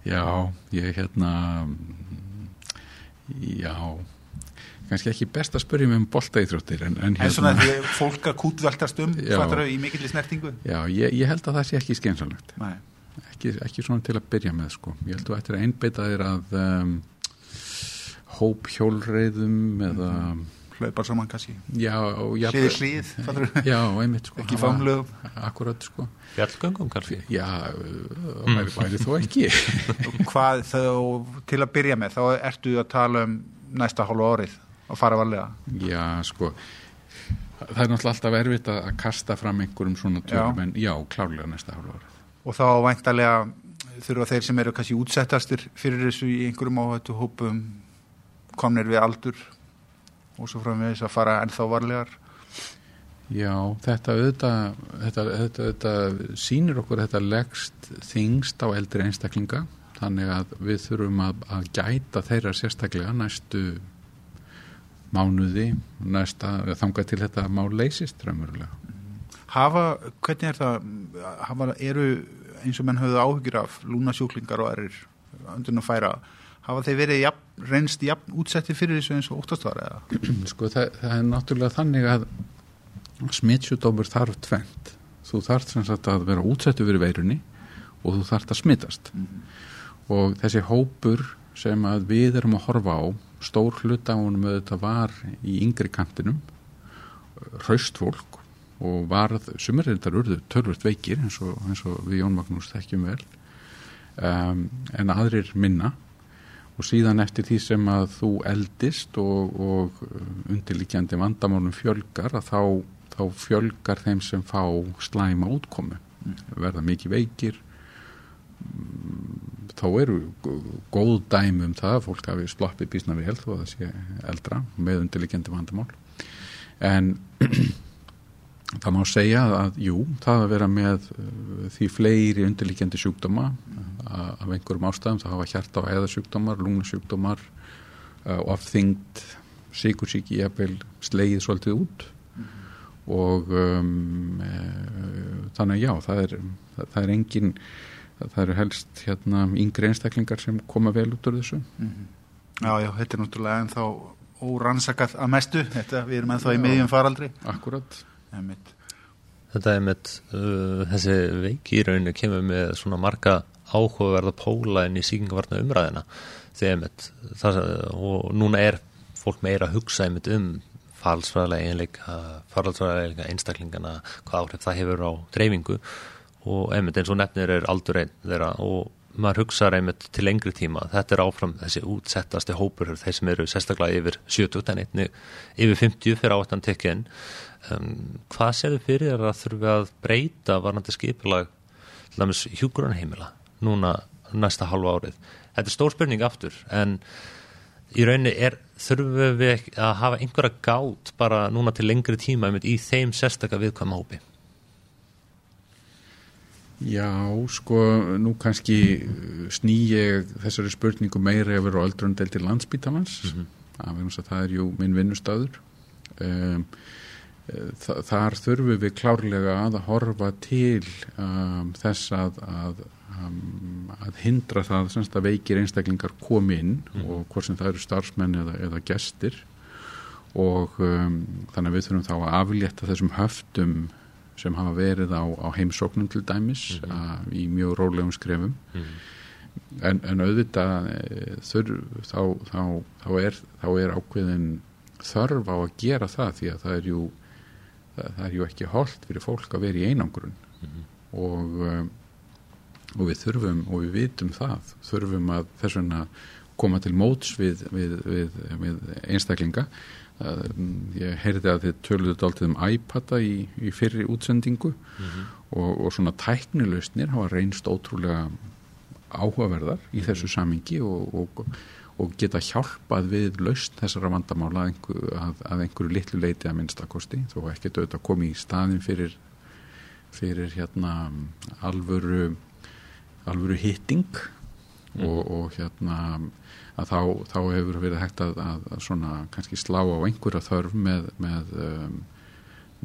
Já, ég hérna já kannski ekki best að spörja mig um boltaýþróttir en, en, en svona hérna, því fólk að kútveltast um fattur þau í mikill snertingu Já, ég, ég held að það sé ekki skeinsanlegt ekki, ekki svona til að byrja með sko. ég held að þetta er einbeitað er að um, hóp hjólreiðum eða mm. hlaupar saman kannski. Já, hlið hlið já, einmitt sko. Ekki famlögum akkurat sko. Fjallgöngum kannski? Já, mm. væri, þó ekki. (laughs) Hvað þá til að byrja með þá ertu að tala um næsta hálfu árið að fara varlega? Já, sko. Það er náttúrulega alltaf erfitt að kasta fram einhverjum svona tölum, en já, klárlega næsta hálfa árið. Og þá væntalega þurfa þeir sem eru kannski útsettastir fyrir þessu í einhverjum áhættu hópum komnir við aldur og svo frá með þess að fara ennþá varlegar Já, þetta auðvitað, þetta, þetta, þetta sýnir okkur þetta leggst þingst á eldri einstaklinga þannig að við þurfum að, að gæta þeirra sérstaklega næstu mánuði, næsta þangað til þetta má leysist raunverulega. Hafa, hvernig er það, hafa, eru eins og menn höfðu áhugir af lúnasjúklingar og erir öndun að færa, hafa þeir verið jafn, reynst jafn útsetti fyrir þessu eins og óttast var eða? (clears throat) Sko það, það er náttúrulega þannig að smittsjúdómur þarf tvent. Þú þarf sem sagt að vera útsettu fyrir veirunni og þú þarf að smittast. Mm. Og þessi hópur sem að við erum að horfa á, stór hluta á honum auðvitað var í yngri kantinum, hraust fólk og varð, sumir þetta urðu tölvört veikir eins og, eins og við Jón Magnús þekkjum vel, um, en aðrir minna og síðan eftir því sem að þú eldist og, og undirlikjandi vandamálum fjölgar að þá þá fjölgar þeim sem fá slæma útkomu. Mm. verða mikið veikir. Mm, þá eru góð dæmi um það að fólk hafi sloppið bísna vel þó að það sé eldra með undirlikjandi vandamál. En (clears throat) það má segja að jú, það að vera með uh, því fleiri undirlikjandi sjúkdóma af einhverjum ástæðum, það hafa hjarta á eðasjúkdómar, lungnasjúkdómar uh, og afþyngd síkursíki jafnvel slegið svolítið út og um, e, þannig já, það er, það, er engin, það eru helst hérna yngri einstaklingar sem koma vel út úr þessu. Mm -hmm. Já, já, þetta er náttúrulega ennþá órannsakað að mestu, þetta, við erum ennþá í miðjum faraldri. Akkurat. Emitt. Þetta er með uh, þessi veiki í rauninu kemur með svona marga áhugaverða póla inn í síkingavarna umræðina þegar með það og núna er fólk meira að hugsa einmitt um falsfræðilega einleika, faraldsfræðilega einstaklingana, hvað áhrif það hefur á dreifingu og einmitt eins og nefnir er aldur einn þeirra og maður hugsaður einmitt til lengri tíma þetta er áfram þessi útsettasti hópur þeir sem eru sérstaklega yfir 70 en einni yfir 50 fyrir áttan tekinn um, hvað séðu fyrir þér að þurfi að breyta varnandi skipilag til dæmis hjúgrunheimila núna næsta halva árið? Þetta er stór spurning aftur en í rauninni er, þurfum við að hafa einhverja gátt bara núna til lengri tíma í þeim sérstakka viðkvæma hópi Já, sko, nú kannski sný ég þessari spurningu meira yfir á öldrundeldir landsbítalans mm -hmm. það er jú minn vinnustöður um, þar þurfum við klárlega að horfa til um, þess að, að um, að hindra það semst að veikir einstaklingar komi inn mm. og hvort sem það eru starfsmenn eða, eða gestir og þannig að við þurfum þá að aflétta þessum höftum sem hafa verið á, á heimsóknum til dæmis mm -hmm. í mjög rólegum skrefum mm -hmm. en, en auðvitað e, þurr, þá, þá, þá, er, þá er ákveðin þörf á að gera það því að það er jú það, það er jú ekki holdt fyrir fólk að vera í einangrun -hmm. og um, og við þurfum og við vitum það þurfum að þess vegna koma til móts við, við, við, við einstaklinga ég heyrði að þið töluðu alltaf um iPada í, í fyrri útsendingu mm -hmm. og, og svona tæknilausnir hafa reynst ótrúlega áhugaverðar í þessu mhm. samingi og, og, og geta hjálpað við laust þessara vandamála að, einhver, að, að einhverju litlu leiti að minnstakosti þó ekki auðvitað komi í staðin fyrir fyrir hérna alvöru alvöru hitting mm. og, og hérna að þá, þá hefur verið hægt að, að, svona kannski slá á einhverja þörf með, með, um,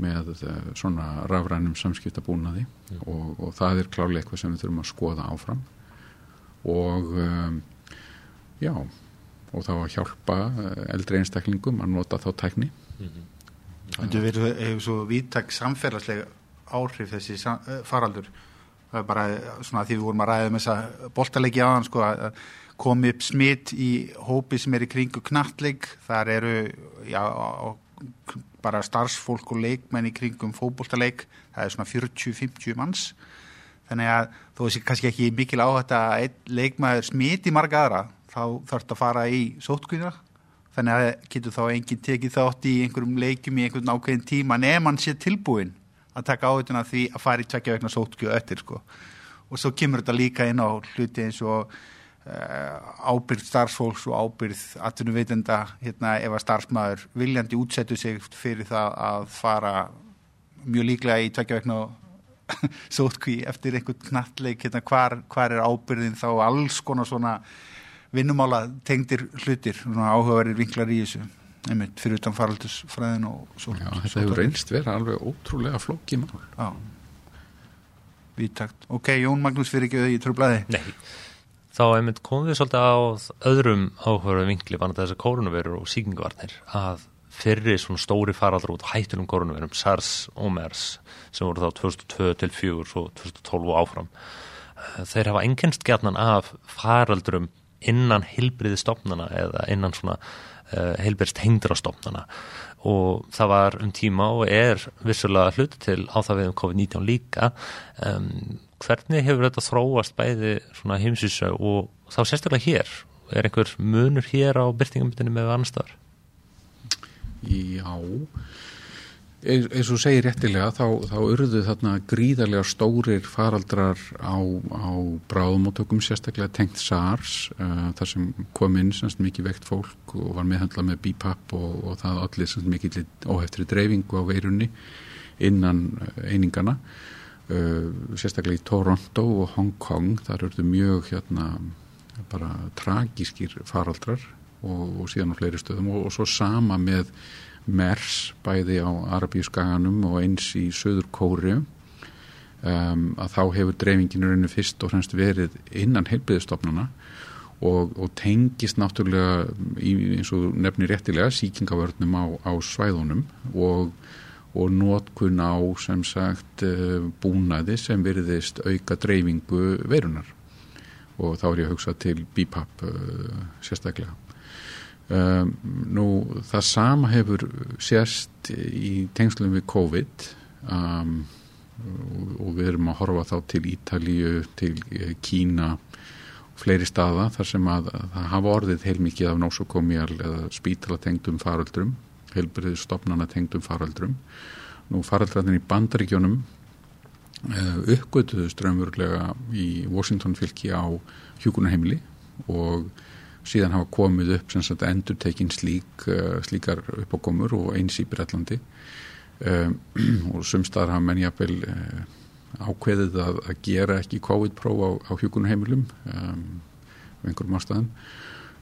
með uh, svona rafrænum samskiptabúnaði mm. og, og það er klálega eitthvað sem við þurfum að skoða áfram og um, já og þá að hjálpa uh, eldri einstaklingum að nota þá tækni mm -hmm. Þetta hefur svo víttak samfélagslega áhrif þessi uh, faraldur það er bara svona því við vorum að ræða um þessa boltalegi aðan sko að komi upp smitt í hópi sem er í kringu knattleik þar eru já, bara starfsfólk og leikmenn í kringum fókboltaleik það er svona 40-50 manns. Þannig að þó þessi kannski ekki mikil áhætt að leikmaður smiti marga aðra þá þarf þetta að fara í sótkvíðra þannig að getur þá enginn tekið þátt í einhverjum leikum í einhvern ákveðin tíma nefn hann sé tilbúin að taka áhutuna því að fara í tvekja vegna sótkjöðu öttir sko. og svo kemur þetta líka inn á hluti eins og ábyrð starfsfólks og ábyrð atvinnuveitenda hérna ef að starfsmæður viljandi útsettu sig fyrir það að fara mjög líklega í tvekja vegna (laughs) sótkví eftir einhvern knattleik hérna hvar, hvar er ábyrðin þá alls konar svona vinnumála tengdir hlutir, áhugaverðir vinklar í þessu einmitt fyrir utan faraldusfræðin og svo. Já, þetta hefur reynst verið alveg ótrúlega flóki mál. Já, viðtakt. Ok, Jón Magnús fyrir ekki auðvitað í trúblæði. Nei, þá einmitt komum við svolítið á öðrum áhugaverðu vinkli bara þess að koronavirur og síkinguvarnir að fyrir svona stóri faraldur út hættunum koronavirum, SARS og MERS sem voru þá 2002 til 4 og 2012 og áfram. Þeir hafa engenst gætnan af faraldurum innan hilbriði stopnana eða innan svona uh, heilberst hengdrastofnana og það var um tíma og er vissulega hluti til á það við um COVID-19 líka um, hvernig hefur þetta þróast bæði svona heimsísa og þá sérstaklega hér? Er einhver munur hér á byrtingambitinu með annar staðar? Já. Eins og segir réttilega þá, þá urðu þarna gríðarlega stórir faraldrar á, á bráðumótökum sérstaklega tengt SARS uh, þar sem kom inn semst mikið vekt fólk og var meðhandlað með BIPAP og, og það allir semst mikið óheftri dreifingu á veirunni innan einingana uh, sérstaklega í Toronto og Hong Kong þar urðu mjög hérna bara tragískir faraldrar og, og síðan á fleiri stöðum og, og svo sama með MERS bæði á Arabíuskaganum og eins í Söður Kóri um, að þá hefur dreifinginu rauninu fyrst og fremst verið innan heilbriðistofnana og, og tengist náttúrulega í, eins og nefnir réttilega síkingavörnum á, á svæðunum og, og nótkun á sem sagt uh, búnaði sem veriðist auka dreifingu verunar og þá er ég að hugsa til BIPAP uh, sérstaklega. Um, nú það sama hefur sérst í tengslum við COVID um, og við erum að horfa þá til Ítalíu, til eh, Kína fleiri staða þar sem að það hafa orðið heilmikið af nósokomial eða spítala tengdum stopnana tengdum faraldrum. Nú faraldrarnir í bandaríkjónum uh, uppgötuðu strömmurlega í Washington fylki á hjúkunarheimili og síðan hafa komið upp sagt, endur tekinn slík, uh, slíkar uppákomur og eins í Breitlandi um, (clears throat) og sumstaðar hafa menn jáfnvel uh, ákveðið að, að gera ekki COVID-próf á, á hjókunarheimilum um, einhverjum ástæðum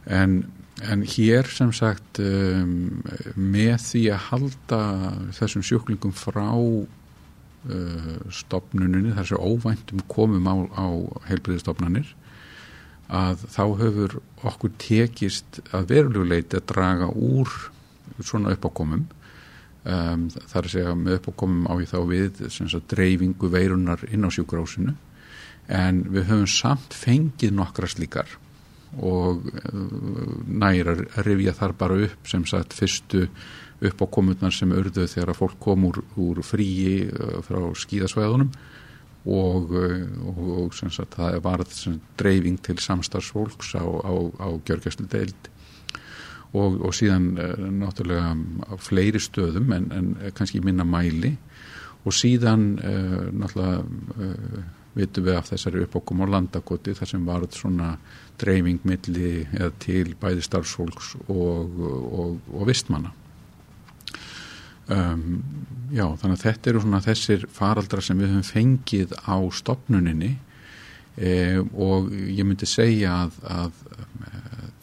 en, en hér sem sagt um, með því að halda þessum sjúklingum frá uh, stopnuninu þessu óvæntum komum á, á heilbriðistofnanir að þá hefur okkur tekist að veruleguleiti að draga úr svona uppákomum. Um, þar að segja með uppákomum á í þá við sagt, dreifingu veirunar inn á sjúkrásinu en við höfum samt fengið nokkra slíkar og uh, næra að rifja þar bara upp sem sagt fyrstu uppákomunar sem urðu þegar að fólk kom úr, úr fríi uh, frá skíðasvæðunum og, eh, og, og sagt, það var dreifing til samstarfsfólks á, á, á gjörgjastlu deild og, og síðan eh, náttúrulega fleiri stöðum en, en kannski minna mæli. Og síðan náttúrulega vitum við af þessari uppokkum á landakoti þar sem var svona dreifing milli eða til bæði starfsfólks og vistmanna Um, já, þannig að þetta eru svona þessir faraldra sem við höfum fengið á stopnuninni e, og ég myndi segja að, að e,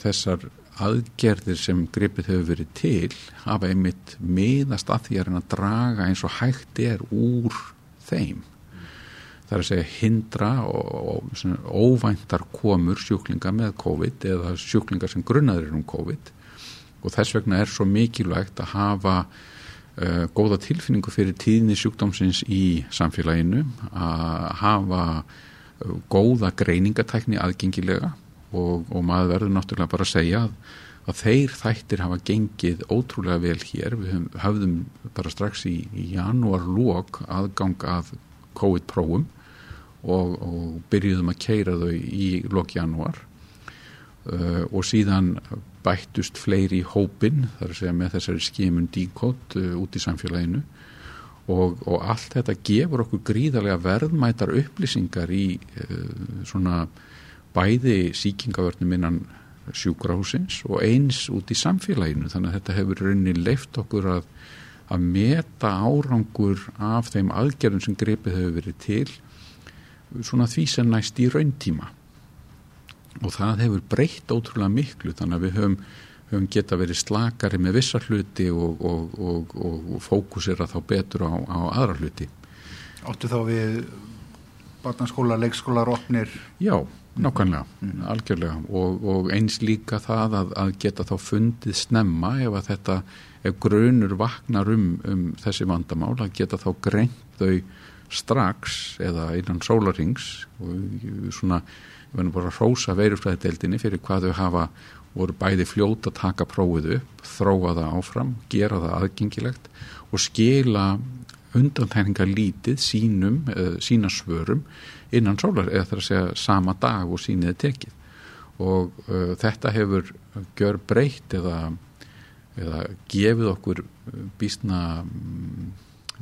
þessar aðgerðir sem gripið hefur verið til hafa einmitt miðast að því að draga eins og hægt er úr þeim. Það er að segja hindra og, og óvæntar komur sjúklinga með COVID eða sjúklinga sem grunnaður um COVID. Og þess vegna er svo mikilvægt að hafa uh, góða tilfinningu fyrir tíðni sjúkdómsins í samfélaginu að hafa uh, góða greiningatækni aðgengilega og, og maður verður náttúrulega bara að segja að, að þeir þættir hafa gengið ótrúlega vel hér. Við höfðum bara strax í, í janúar lók aðgang að COVID-prófum og, og byrjuðum að keira þau í lók janúar. Uh, og síðan bættust fleiri í hópin þar að segja með þessari skimun díkótt uh, út í samfélaginu. Og, og allt þetta gefur okkur gríðarlega verðmætar upplýsingar í uh, svona bæði síkingavörnum innan sjúkrahúsins og eins út í samfélaginu. Þannig að þetta hefur rauninni leift okkur að, að meta árangur af þeim aðgerðum sem greipið hefur verið til svona því sem næst í rauntíma. Og það hefur breytt ótrúlega miklu þannig að við höfum, höfum geta verið slakari með vissa hluti og, og, og, og fókusera þá betur á, á aðra hluti. Óttu þá við barnaskóla, leikskóla, róknir Já, nákvæmlega, mm. algjörlega. Og, og eins líka það að, að geta þá fundið snemma ef að þetta, ef grunur vaknar um, um þessi vandamál að geta þá greint þau strax eða innan sólarings og svona, við verðum bara að hrósa veiruflæðdeldinni fyrir hvað þau hafa voru bæði fljóta að taka prófið upp, þróa það áfram, gera það aðgengilegt og skila undantækningar lítið sínum, uh, sína svörum innan sólar eða þar að segja sama dag og síniði tekið. Og uh, þetta hefur gjör breytt eða, eða gefið okkur býstna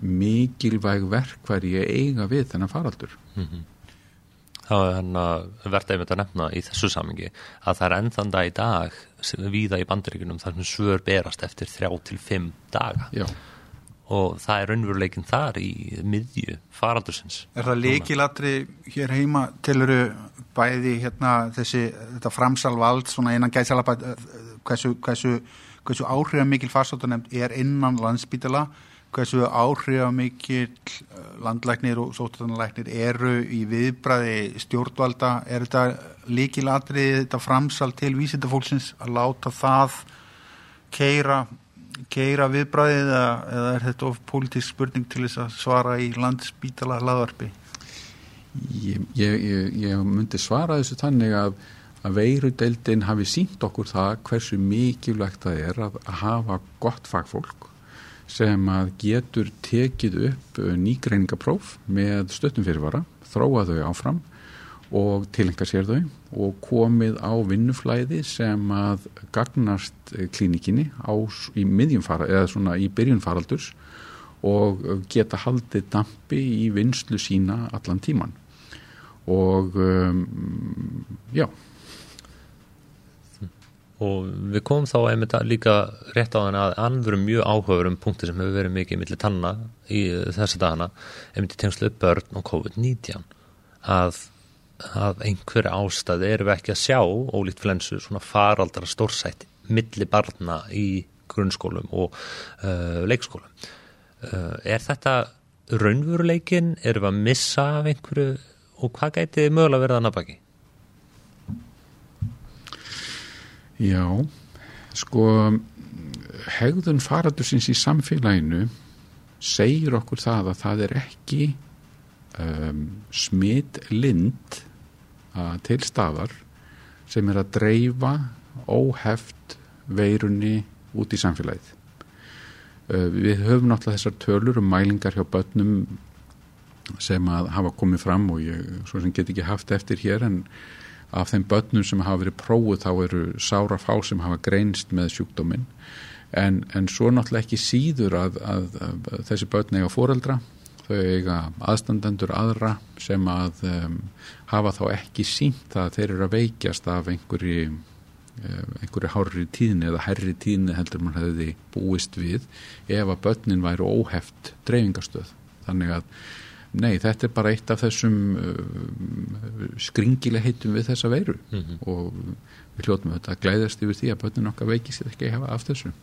mikilvæg verkværi eiga við þennan faraldur. Mm -hmm. Það er hann að verða einmitt að nefna í þessu samingi að það er ennþanda í dag viða í bandaríkunum þar sem svör berast eftir þrjá til fimm daga. Já. Og það er raunveruleikin þar í miðju faraldursins. Er það líkilatri hér heima? Til eru bæði hérna þessi þetta framsalvald svona innan gæðsalabæð hversu, hversu, hversu áhrifamikil farsóttunemnd er innan landsbítala hversu áhrifamikil eh, landlæknir og sóttunemndlæknir eru í viðbræði stjórnvalda er þetta líkilatri þetta framsal til vísindafólksins að láta það keira keira viðbræðið eða, eða er þetta of pólitísk spurning til þess að svara í landsbítala hlaðvarpi? Ég, ég, ég, myndi svara þessu tannig að, að veirudeldin hafi sínt okkur það hversu mikilvægt það er að hafa gott fagfólk sem að getur tekið upp nýgreiningapróf með stöttum fyrirvara, þróa þau áfram og tilenga sér þau og komið á vinnuflæði sem að gagnast klínikinni á, í í byrjunfaraldurs og geta haldið dampi í vinslu sína allan tíman og um, já og við komum þá einmitt líka rétt á þann að anverum mjög áhugaður um punkti sem hefur verið mikið millir tanna í þessa dagana einmitt í tengslu börn og COVID-19 að að einhver ástæði erum við ekki að sjá ólíkt flensu svona faraldara stórsætt milli barna í grunnskólum og uh, leikskólum. Uh, er þetta raunveruleikin erum við að missa af einhverju? Og hvað gæti mögulega verða að nabaki? Já sko hegðun faraldursins í samfélaginu segir okkur það að það er ekki um, smitt lind til staðar sem er að dreifa óheft veirunni út í samfélagið. Uh, við höfum náttúrulega þessar tölur um mælingar hjá börnum sem að hafa komið fram og ég get ekki haft eftir hér en af þeim börnum sem hafa verið prófuð þá eru sára fá sem hafa greinst með sjúkdóminn. En, en svo náttúrulega ekki síður að, að, að þessi börn eiga fóreldra þau eiga aðstandendur aðra sem að um, hafa þá ekki sínt að þeir eru að veikjast af einhverju einhverju hárri tíðni eða herri tíðni heldur mann hefði búist við ef að börnin væri óheft dreifingarstöð. Þannig að nei þetta er bara eitt af þessum uh, skringileg heitum við þessa veiru mm -hmm. og við hljóttum þetta að glæðast yfir því að börnin okkar veikist ekki að hefa af þessu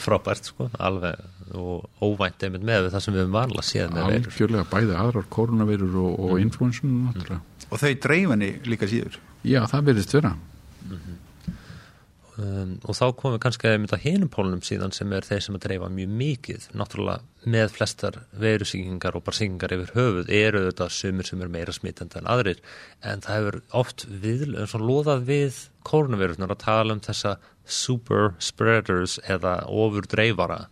Frábært sko, alveg og óvænt einmitt með það sem við vanlega séð með veirur. Algjörlega bæði aðrar koronavirur og, og mm. influensunum mm. Og þau dreifinni líka síður? Já, það verðist vera mm -hmm. Um, Og þá komum við kannski að mynda hinum pólunum síðan sem er þeir sem að dreifa mjög mikið. Náttúrulega með flestar veirusíkingar og bara síkingar yfir höfuð eru þetta sumir sem er meira smittandi en aðrir. En það hefur oft við, loðað við koronavirunar að tala um þessa super spreaders eða ofur dreifara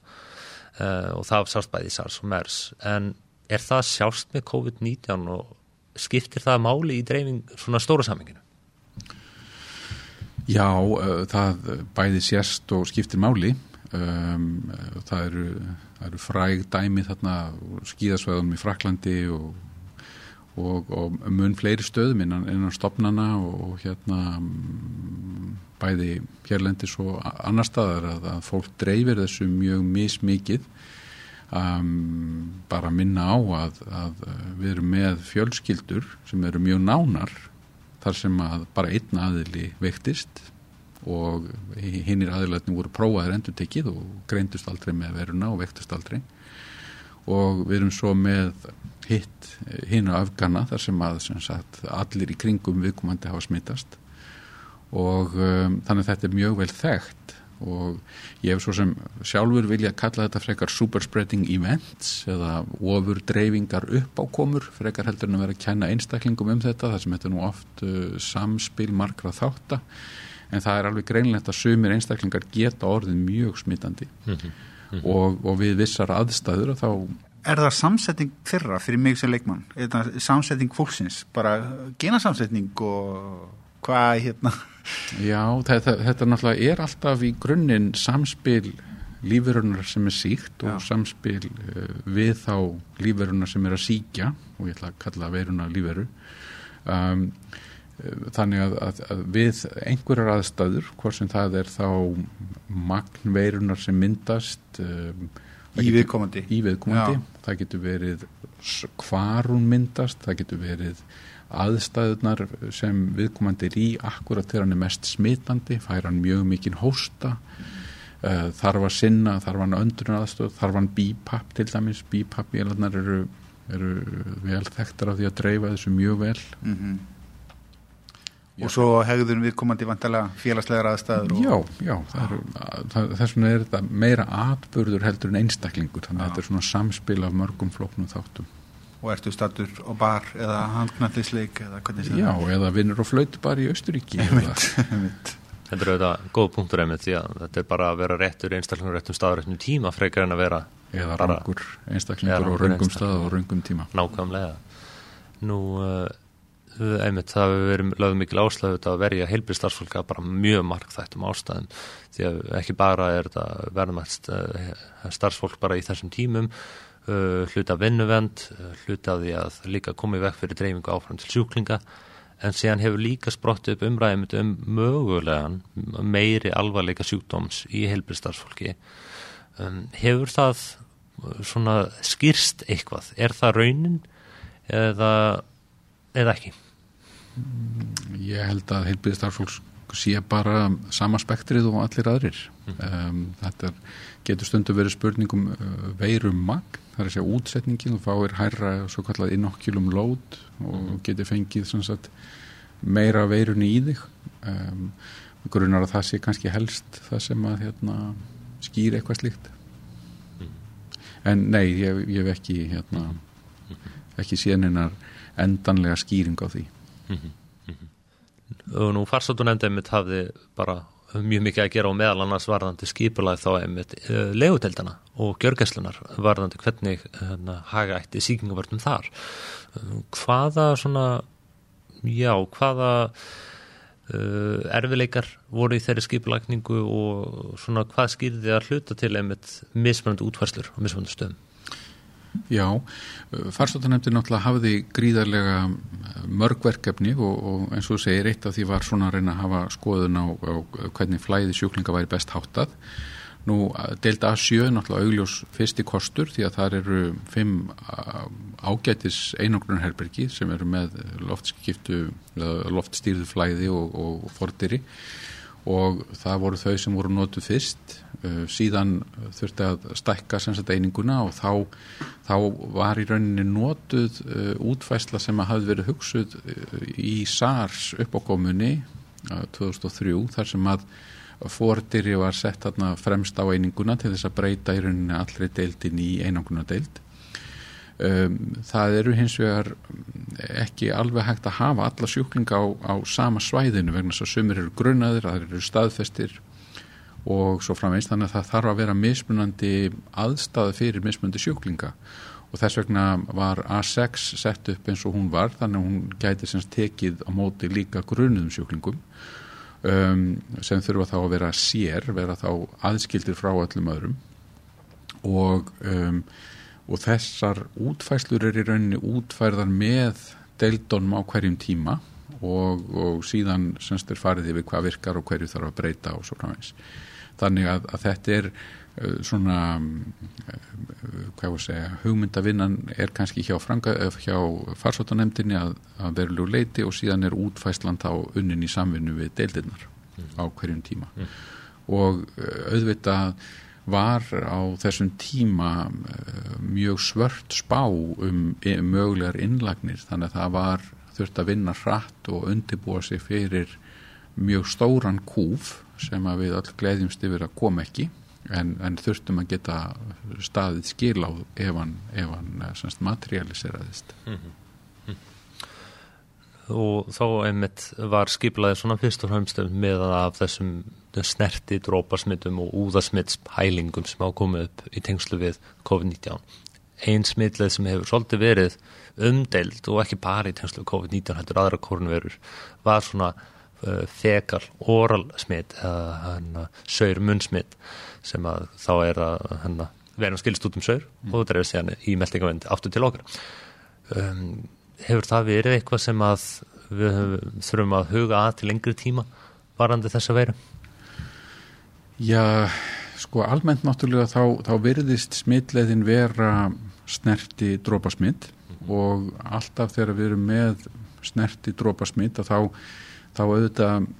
uh, og það sást bæði SARS og MERS. En er það sjást með COVID-19 og skiptir það máli í dreifing svona stóra saminginu? Já, uh, það bæði sérst og skiptir máli. Um, það eru, eru fræg dæmi þarna skíðasvæðum í Fraklandi og, og, og mun fleiri stöðum innan, innan stopnana og, og hérna bæði hérlendis og annar staðar að, að fólk dreifir þessu mjög mismikið. Um, bara minna á að, að við erum með fjölskyldur sem eru mjög nánar þar sem að bara einn aðili veiktist og hinnir aðilatni voru prófaður endur tekið og greindust aldrei með veruna og veiktust aldrei. Og við erum svo með hitt hinn á afgana þar sem að sem sagt, allir í kringum viðkomandi hafa smittast og um, þannig að þetta er mjög vel þekkt og ég hef svo sem sjálfur vilja kalla þetta frekar super spreading events eða ofur dreifingar upp á komur frekar heldur en að vera að kenna einstaklingum um þetta þar sem þetta er nú oft uh, samspil margra þáttar en það er alveg greinlegt að sumir einstaklingar geta orðin mjög smittandi mm -hmm. Mm -hmm. Og, og við vissar aðstæður og þá Er það samsetning þeirra fyrir mig sem leikmann? Er það samsetning fólksins? Bara genasamsetning og hvað hérna? Já, þetta, þetta náttúrulega er alltaf í grunninn samspil lífverunar sem er síkt og Já. samspil uh, við þá lífverunar sem er að síkja og ég ætla að kalla veruna lífveru um, þannig að, að, að við einhverjar aðstæður, hvort sem það er þá magnveirunar sem myndast um, í viðkomandi, í viðkomandi. það getur verið hvar hún myndast, það getur verið aðstæðunar sem viðkomandi er í akkurat þegar hann er mest smitandi, fær hann mjög mikinn hósta uh, þarf að sinna, þarf hann öndurinn aðstöð þarf hann bípapp til dæmis. Bípappvélarnar eru, eru vel þekktar af því að dreifa þessu mjög vel. Mm -hmm. og svo hegður viðkomandi vantala félagslegar aðstæður Já, já, þess vegna er þetta meira atbörður heldur en einstaklingur þannig að þetta er svona samspil af mörgum flóknum þáttum og ertu statur á bar eða handknallisleik eða hvernig það er? Já, eða vinnur og flöyt bar í Östuríki Þetta er auðvitað góð punktur einmitt því að þetta er bara að vera réttur einstaklingur réttum stað réttum tíma frekar en að vera eða rangur einstaklingur og röngum stað og röngum tíma. Nákvæmlega. Nú, uh, einmitt það hefur verið lögð mikil áslöðu að verja heilbríðstarfsfólka bara mjög markþættum ástæðum. Því að ekki bara er þetta verðmætt uh, starfsfólk bara í þessum tímum hluta vinnuvend, uh, hluta því að líka komið vekk fyrir dreifingu áfram til sjúklinga en síðan hefur líka sprott upp umræðum um mögulegan meiri alvarleika sjúkdóms í helbriðstarfsfólki. Um, hefur það uh, svona skýrst eitthvað? Er það raunin eða, eða ekki? Ég held að helbriðstarfsfólk sé bara sama spektrið og allir aðrir. Mm. Um, þetta getur stundu verið spurningum veirum magn það er að segja útsetningin og fáir hærra svo kallað inokulum load og mm. getur fengið sagt, meira veirunni í þig um, grunar að það sé kannski helst það sem að hérna, skýr eitthvað slíkt mm. en nei, ég, ég hef ekki hérna, ekki séninar endanlega skýring á því. Og nú farsóttu nefndið mitt hafði bara mjög mikið að gera á meðal annars varðandi skipulag þá einmitt uh, leguteldana og gjörgæslunar varðandi hvernig uh, haga eitt í síkingavörnum þar. Uh, hvaða svona já, hvaða erfileikar voru í þeirri skipulagningu og svona hvað skýrði að hluta til einmitt mismunandi útfærslur og mismunandi stöðum Já, farsóttanemndir náttúrulega hafiði gríðarlega mörgverkefni og, og eins og þú segir eitt af því var svona að reyna að hafa skoðun á, á hvernig flæði sjúklinga væri best háttað. Nú, delta A7 er náttúrulega augljós fyrsti kostur því að það eru fimm ágætis einangrunarherbergi sem eru með loftstýrðu flæði og, og fordyri og það voru þau sem voru notuð fyrst. Uh, síðan þurfti að stækka eininguna og þá, þá var í rauninni notuð uh, útfæsla sem að hafi verið hugsuð uh, í SARS uppákomunni 2003 þar sem að fordýri var sett fremst á eininguna til þess að breyta í rauninni allri deildin í einanguna deild Um, það eru hins vegar ekki alveg hægt að hafa alla sjúklinga á, á sama svæðinu vegna þess að sumir eru grunnaðir, það eru staðfestir og svo framveist þannig að það þarf að vera mismunandi aðstæði fyrir mismunandi sjúklinga. Og þess vegna var A6 sett upp eins og hún var þannig að hún gæti semst tekið á móti líka grunnuðum sjúklingum um, sem þurfa þá að vera sér, vera þá aðskildir frá öllum öðrum. Og um, og þessar útfæslur er í rauninni útfærðar með deildunum á hverjum tíma og, og síðan semst er farið yfir hvað virkar og hverju þarf að breyta og svo framins. Þannig að, að þetta er uh, svona, uh, hvað var að segja, hugmyndavinnan er kannski hjá, hjá farsóttanemdini að, að verlu leiti og síðan er útfæslan þá unnin í samvinnu við deildinnar mm. á hverjum tíma. Mm. Og auðvitað var á þessum tíma mjög svört spá um mögulegar innlagnir. Þannig að það var þurft að vinna hratt og undibúa sig fyrir mjög stóran kúf sem að við öll gleðjumst yfir að koma ekki. En, en þurftum að geta staðið skil á ef hann, hann eh, materialiseraðist mm -hmm. Og þá einmitt var skiplaðið svona fyrst og fremst með af þessum snerti dróparsmittum og úðasmittspælingum sem ákomið upp í tengslu við COVID-19 einn smitleið sem hefur svolítið verið umdeild og ekki bara í tengslu COVID-19 hættur aðra korunverur var svona uh, fekal oral smitt eða hana, saur munnsmitt sem að þá er að hana, vera skilst út um saur mm. og það er séðan í meldingavend aftur til okkar um, hefur það verið eitthvað sem að við þurfum að huga að til lengri tíma varandi þess að vera Já, sko almennt náttúrulega þá, þá verðist smittleiðin vera snerti drópasmitt og alltaf þegar við erum með snerti drópasmitt þá, þá auðvitað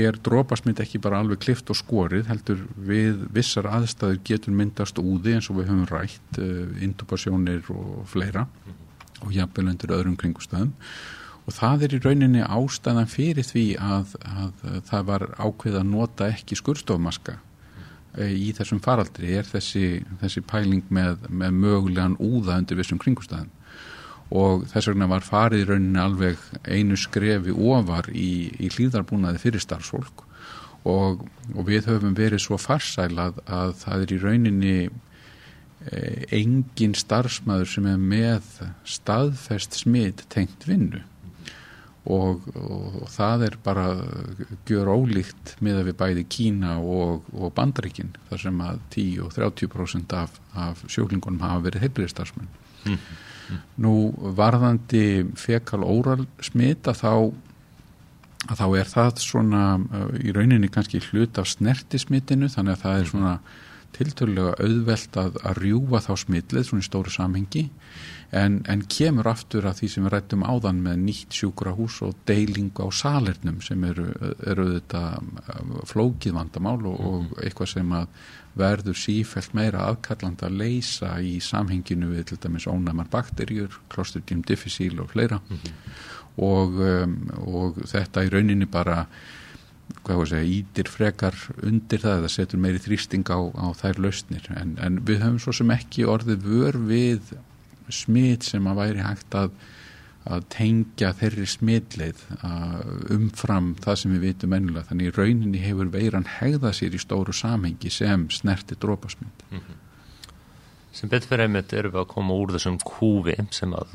er drópasmitt ekki bara alveg klift og skorið heldur við vissar aðstæður getur myndast úði eins og við höfum rætt uh, intubasjónir og fleira og jafnvel undir öðrum kringustöðum og það er í rauninni ástæðan fyrir því að, að, að það var ákveð að nota ekki skurstofmaska uh, í þessum faraldri er þessi, þessi pæling með, með mögulegan úða undir vissum kringustöðum og þess vegna var farið í rauninni alveg einu skrefi ofar í, í hlýðarbúnaði fyrir starfsfólk. Og, og við höfum verið svo farsælað að það er í rauninni engin starfsmæður sem er með staðfest smitt tengt vinnu og, og, og það er bara gjör ólíkt með að við bæði Kína og Bandaríkin þar sem að 10 og 30% af, af sjóklingunum hafa verið heilbriðstarfsmenn mm. Nú varðandi fekal óral smita þá að þá er það svona uh, í rauninni kannski hlut af snertismitinu þannig að það er svona tilturlega auðvelt að, að rjúa þá smitlið svona í stóru samhengi en, en kemur aftur að því sem við rættum áðan með nýtt sjúkrahús og deiling á salernum sem eru, eru þetta uh, flókið vandamál og, og mhm. eitthvað sem að verður sífælt meira aðkalland að leysa í samhenginu við til dæmis ónæmar bakterjur, Clostridium difficile og fleira mm og, um, og þetta í rauninni bara segja, ítir frekar undir það eða setur meiri þrýsting á, á þær lausnir. En, en við höfum svo sem ekki orðið vör við smit sem að væri hægt að að tengja þeirri smitleið umfram það sem við vitum ennulega þannig rauninni hefur veiran hegða sér í stóru samhengi sem snerti drópasmynd mm -hmm. Sem betur fyrir einmitt erum við að koma úr þessum kúfi sem að,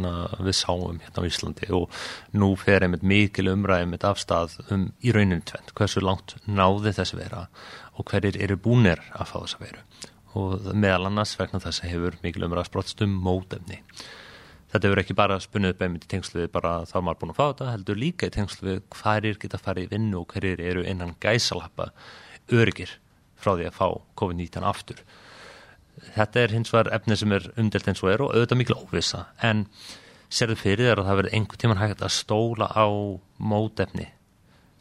na, við sáum hérna á Íslandi og nú fer einmitt mikil umræðið mitt afstað um í rauninni tvent hversu langt náði þess að vera og hverjir eru búnir að fá þess að vera og meðal annars vegna þess að hefur mikil umræðið sprottstum mótefni þetta verður ekki bara spunnið upp einmitt í tengslu við bara þá maður búin að fá þetta, heldur líka í tengslu við hverjir geta farið í vinnu og hverjir eru innan gæsalappa örgir frá því að fá COVID-19 aftur. Þetta er hins vegar efni sem er umdelt eins og er og auðvitað miklu óvisa en serðu fyrir þér að það verður einhver tíman hægt að stóla á mótefni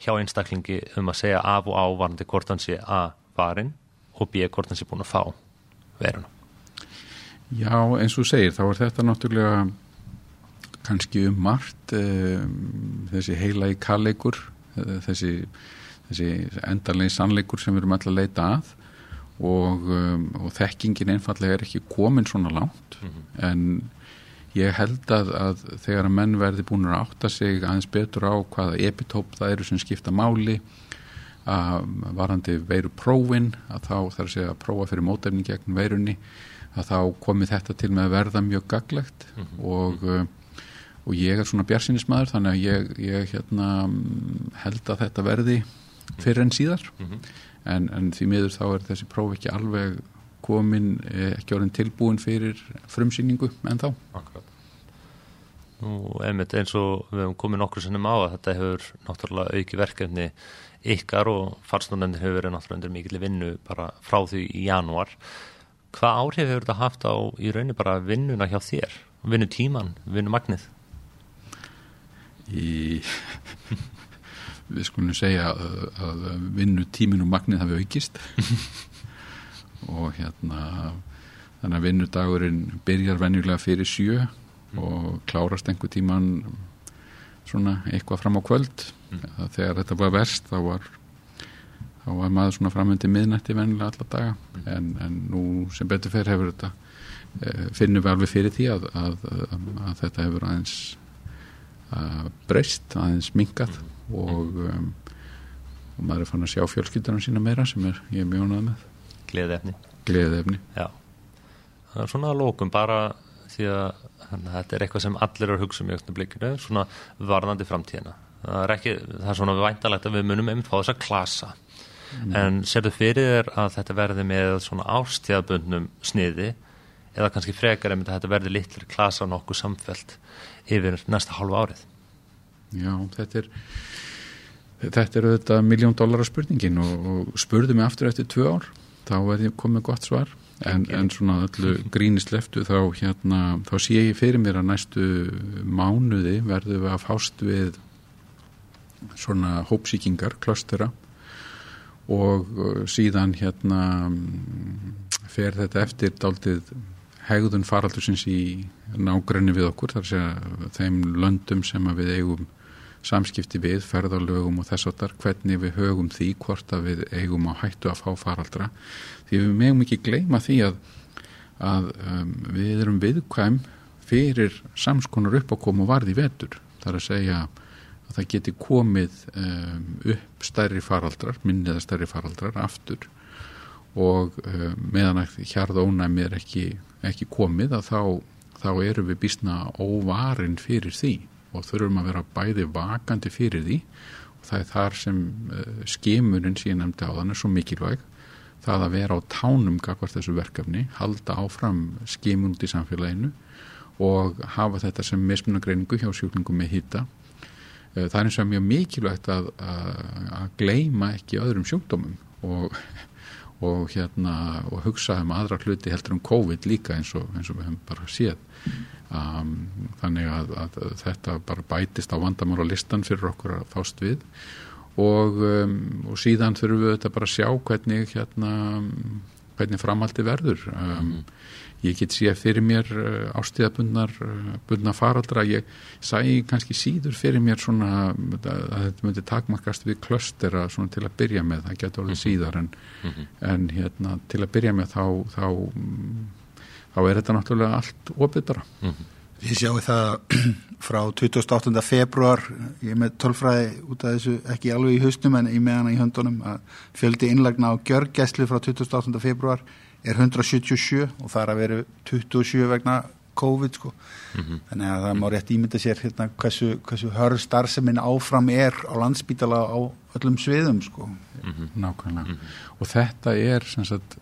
hjá einstaklingi um að segja af og ávarandi hvort hann sé að varin og b. hvort hann sé búin að fá veruna. Já, eins og segir, þá er þetta náttúrulega kannski um margt um, þessi heila í kalleikur eh, þessi, þessi endarlegi sannleikur sem við erum alltaf að leita að og, um, og þekkingin einfallega er ekki komin svona langt mm -hmm. en ég held að, að þegar að menn verði búin að átta sig aðeins betur á hvaða epitóp það eru sem skipta máli að varandi veiru prófin að þá þarf að segja að prófa fyrir mótefning gegn veirunni að þá komi þetta til með að verða mjög gaglegt mm -hmm. og, uh, og ég er svona björnsinismæður þannig að ég, ég hérna, held að þetta verði fyrir enn síðar mm -hmm. En, en því miður þá er þessi próf ekki alveg komin, eh, ekki orðin tilbúin fyrir frumsýningu en þá Akkurat. Nú, einmitt eins og við hefum komið nokkur sinnum á að þetta hefur náttúrulega auki verkefni ykkar og farsnónendir hefur verið náttúrulega undir mikil vinnu bara frá því í janúar. Hvað áhrif hefur þetta haft á í raunin bara vinnuna hjá þér? Vinnu tíman, vinnu magnið? Í, við skulum segja að, að vinnu tímin og magnið hafi aukist (laughs) og hérna þannig að vinnudagurinn byrjar venjulega fyrir sjö og klárast einhver tíman svona eitthvað fram á kvöld mm. þegar þetta var verst þá var, þá var maður svona framöndi miðnætti vennilega alla daga mm. en, en nú sem betur fyrir hefur þetta e, finnum við alveg fyrir því að, að, að, að þetta hefur aðeins breyst, aðeins mingað mm. Og, um, og maður er fann að sjá fjölskyldunum sína meira sem er, ég er mjónað með Gleðefni Gleðefni Já, það er svona að lókum bara því að að þetta er eitthvað sem allir eru að hugsa um í auknum blikinu, svona varðandi framtíðina. Það er, ekki, það er svona væntalegt að við munum einmitt fá þess að klasa. Mm. En serðu fyrir þér að þetta verði með svona ástíðabundnum sniði eða kannski frekar einmitt að þetta verði litlir klasa nokkuð samfelt yfir næsta hálfu árið? Já, þetta er, þetta er auðvitað miljón dólar spurningin og, og spurðu mig aftur eftir tvö ár, þá er ég komið gott svar. En, en svona öllu grínisleftu þá hérna, þá sé ég fyrir mér að næstu mánuði verðum við að fást við svona hópsíkingar, klostera og uh, síðan hérna fer þetta eftir daldið hegðun faraldursins í nágrenni við okkur, þar sé að þeim löndum sem við eigum samskipti við, ferðarlögum og þess að hvernig við högum því hvort að við eigum á hættu að fá faraldra. Því við meðum ekki gleyma því að, að um, við erum viðkvæm fyrir samskonar uppákomu varði vetur. Þar að segja að það geti komið um, upp stærri faraldrar, minniða stærri faraldrar aftur. Og um, meðan að hjarða ónæmi er ekki, ekki komið að þá, þá eru við bísna óvarin fyrir því og þurfum að vera bæði vakandi fyrir því. Og það er þar sem uh, skimunin síðan nefndi á þann er svo mikilvæg. Það að vera á tánum gagvart þessu verkefni, halda áfram skimun út í samfélaginu og hafa þetta sem mismunagreiningu hjá sjúklingum með hýta uh, það er eins og mjög mikilvægt að, að, að gleima ekki öðrum sjúkdómum og og hérna og hugsa um aðra hluti heldur um COVID líka eins og, eins og við hefum bara séð. Um, þannig að, að þetta bara bætist á vandamál og listan fyrir okkur að fást við. Og, um, og síðan þurfum við þetta bara að sjá hvernig hérna hvernig framaldi verður. Um, mm. Ég get sé fyrir mér uh, ástíðabundnar uh, faraldra, ég sæ kannski síður fyrir mér svona að þetta myndi takmarkast við klöstera svona til að byrja með, það getur orðið mm -hmm. síðar en, mm -hmm. en hérna til að byrja með þá þá, þá er þetta náttúrulega allt opið bara -hmm. Við sjáum það (clears throat) frá 28. februar, ég er með tölfræði út af þessu ekki alveg í haustum en ég með hana í höndunum að fjöldi innlagna á gjörgæslu frá 28. februar er 177 og það er að veru 27 vegna COVID sko. Mm -hmm. Þannig að það má rétt ímynda sér hérna hversu, hversu hörð starfseminn áfram er á landsbítala á öllum sviðum sko. Mm -hmm. Nákvæmlega. Mm -hmm. Og þetta er sem sagt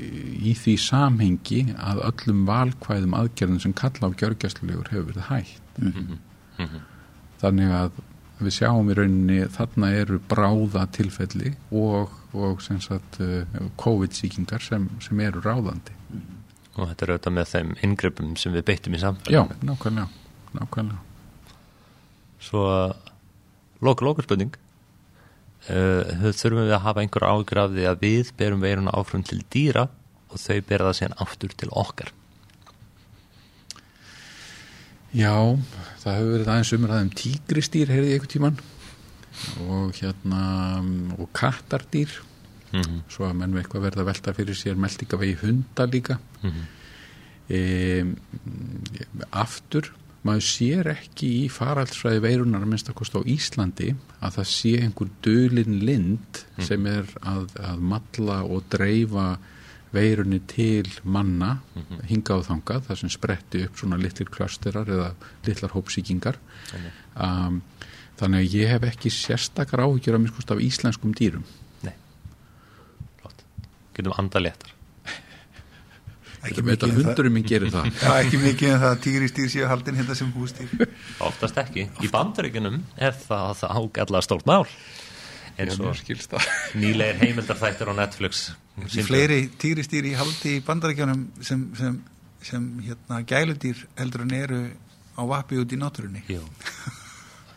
í því samhengi að öllum valkvæðum aðgerðum sem kalla á gjörgjastlulegur hefur verið hægt mm -hmm. Mm -hmm. þannig að við sjáum í rauninni þarna eru bráða tilfelli og, og sagt, eh, COVID-síkingar sem, sem eru ráðandi. Og þetta er auðvitað með þeim ingreppum sem við beittum í samfélag Já, nákvæmlega, nákvæmlega. Svo að loka lokurspönding uh, þurfum við að hafa einhver ágjur af því að við berum veiruna áfram til dýra og þau bera það síðan aftur til okkar Já, það hefur verið aðeins umræðum tígristýr heyrði ég eitthvað tíman og hérna og kattardýr mm -hmm. svo að menn við eitthvað verða að velta fyrir sér meldingavegi hunda líka mm -hmm. e, aftur maður sér ekki í faraldsfræði veirunar að minnst að kosta á Íslandi að það sé einhver dölin lind mm. sem er að, að matla og dreifa veirunni til manna mm -hmm. hingað og þangað, það sem spretti upp svona litlir klasterar eða litlar hópsíkingar mm. um, þannig að ég hef ekki sérstakar áhyggjur að minnst af íslenskum dýrum Nei, flott Getum andaléttar Ekki með þetta hundurum minn gerir það. Já, ekki mikið en það að tígristýr séu haldin hérna sem hústýr. Oftast ekki. Í bandaríkunum er það það ágætlega stórt mál. eins og það. nýlegir heimildarþættir á Netflix. Í fleiri tígristýr í haldi í bandaríkjunum sem, sem, sem hérna gæludýr heldur en eru á vapi út í náttúrunni. Jú.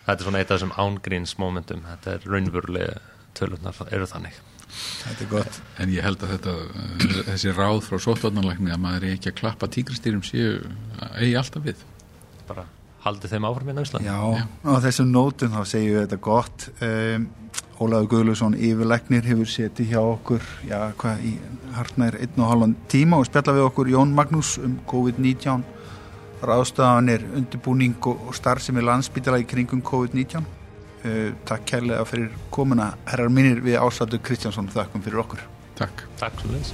Þetta er svona eitt af þessum ángríns momentum. Þetta er raunverulega tölurnar eru þannig. Þetta er gott. En ég held að þetta, uh, þessi ráð frá sóttvarnarlækni að maður er ekki að klappa tígristýrum séu eigi alltaf við. Bara haldið þeim áfram hérna í Íslandi. Já, á þessum nótum þá segjum við þetta gott. Um, Ólaður Guðlusson yfirleiknir hefur setið hjá okkur, já, hvað, í hartnær einn og halvan tíma og spjalla við okkur Jón Magnús um COVID-19 ráðstafanir, undirbúning og starfsemi landsbytala í kringum COVID-19. Uh, takk kærlega fyrir komuna herrar mínir við ásattu Kristjánsson þakkum fyrir okkur Takk. Takk svo leiðis.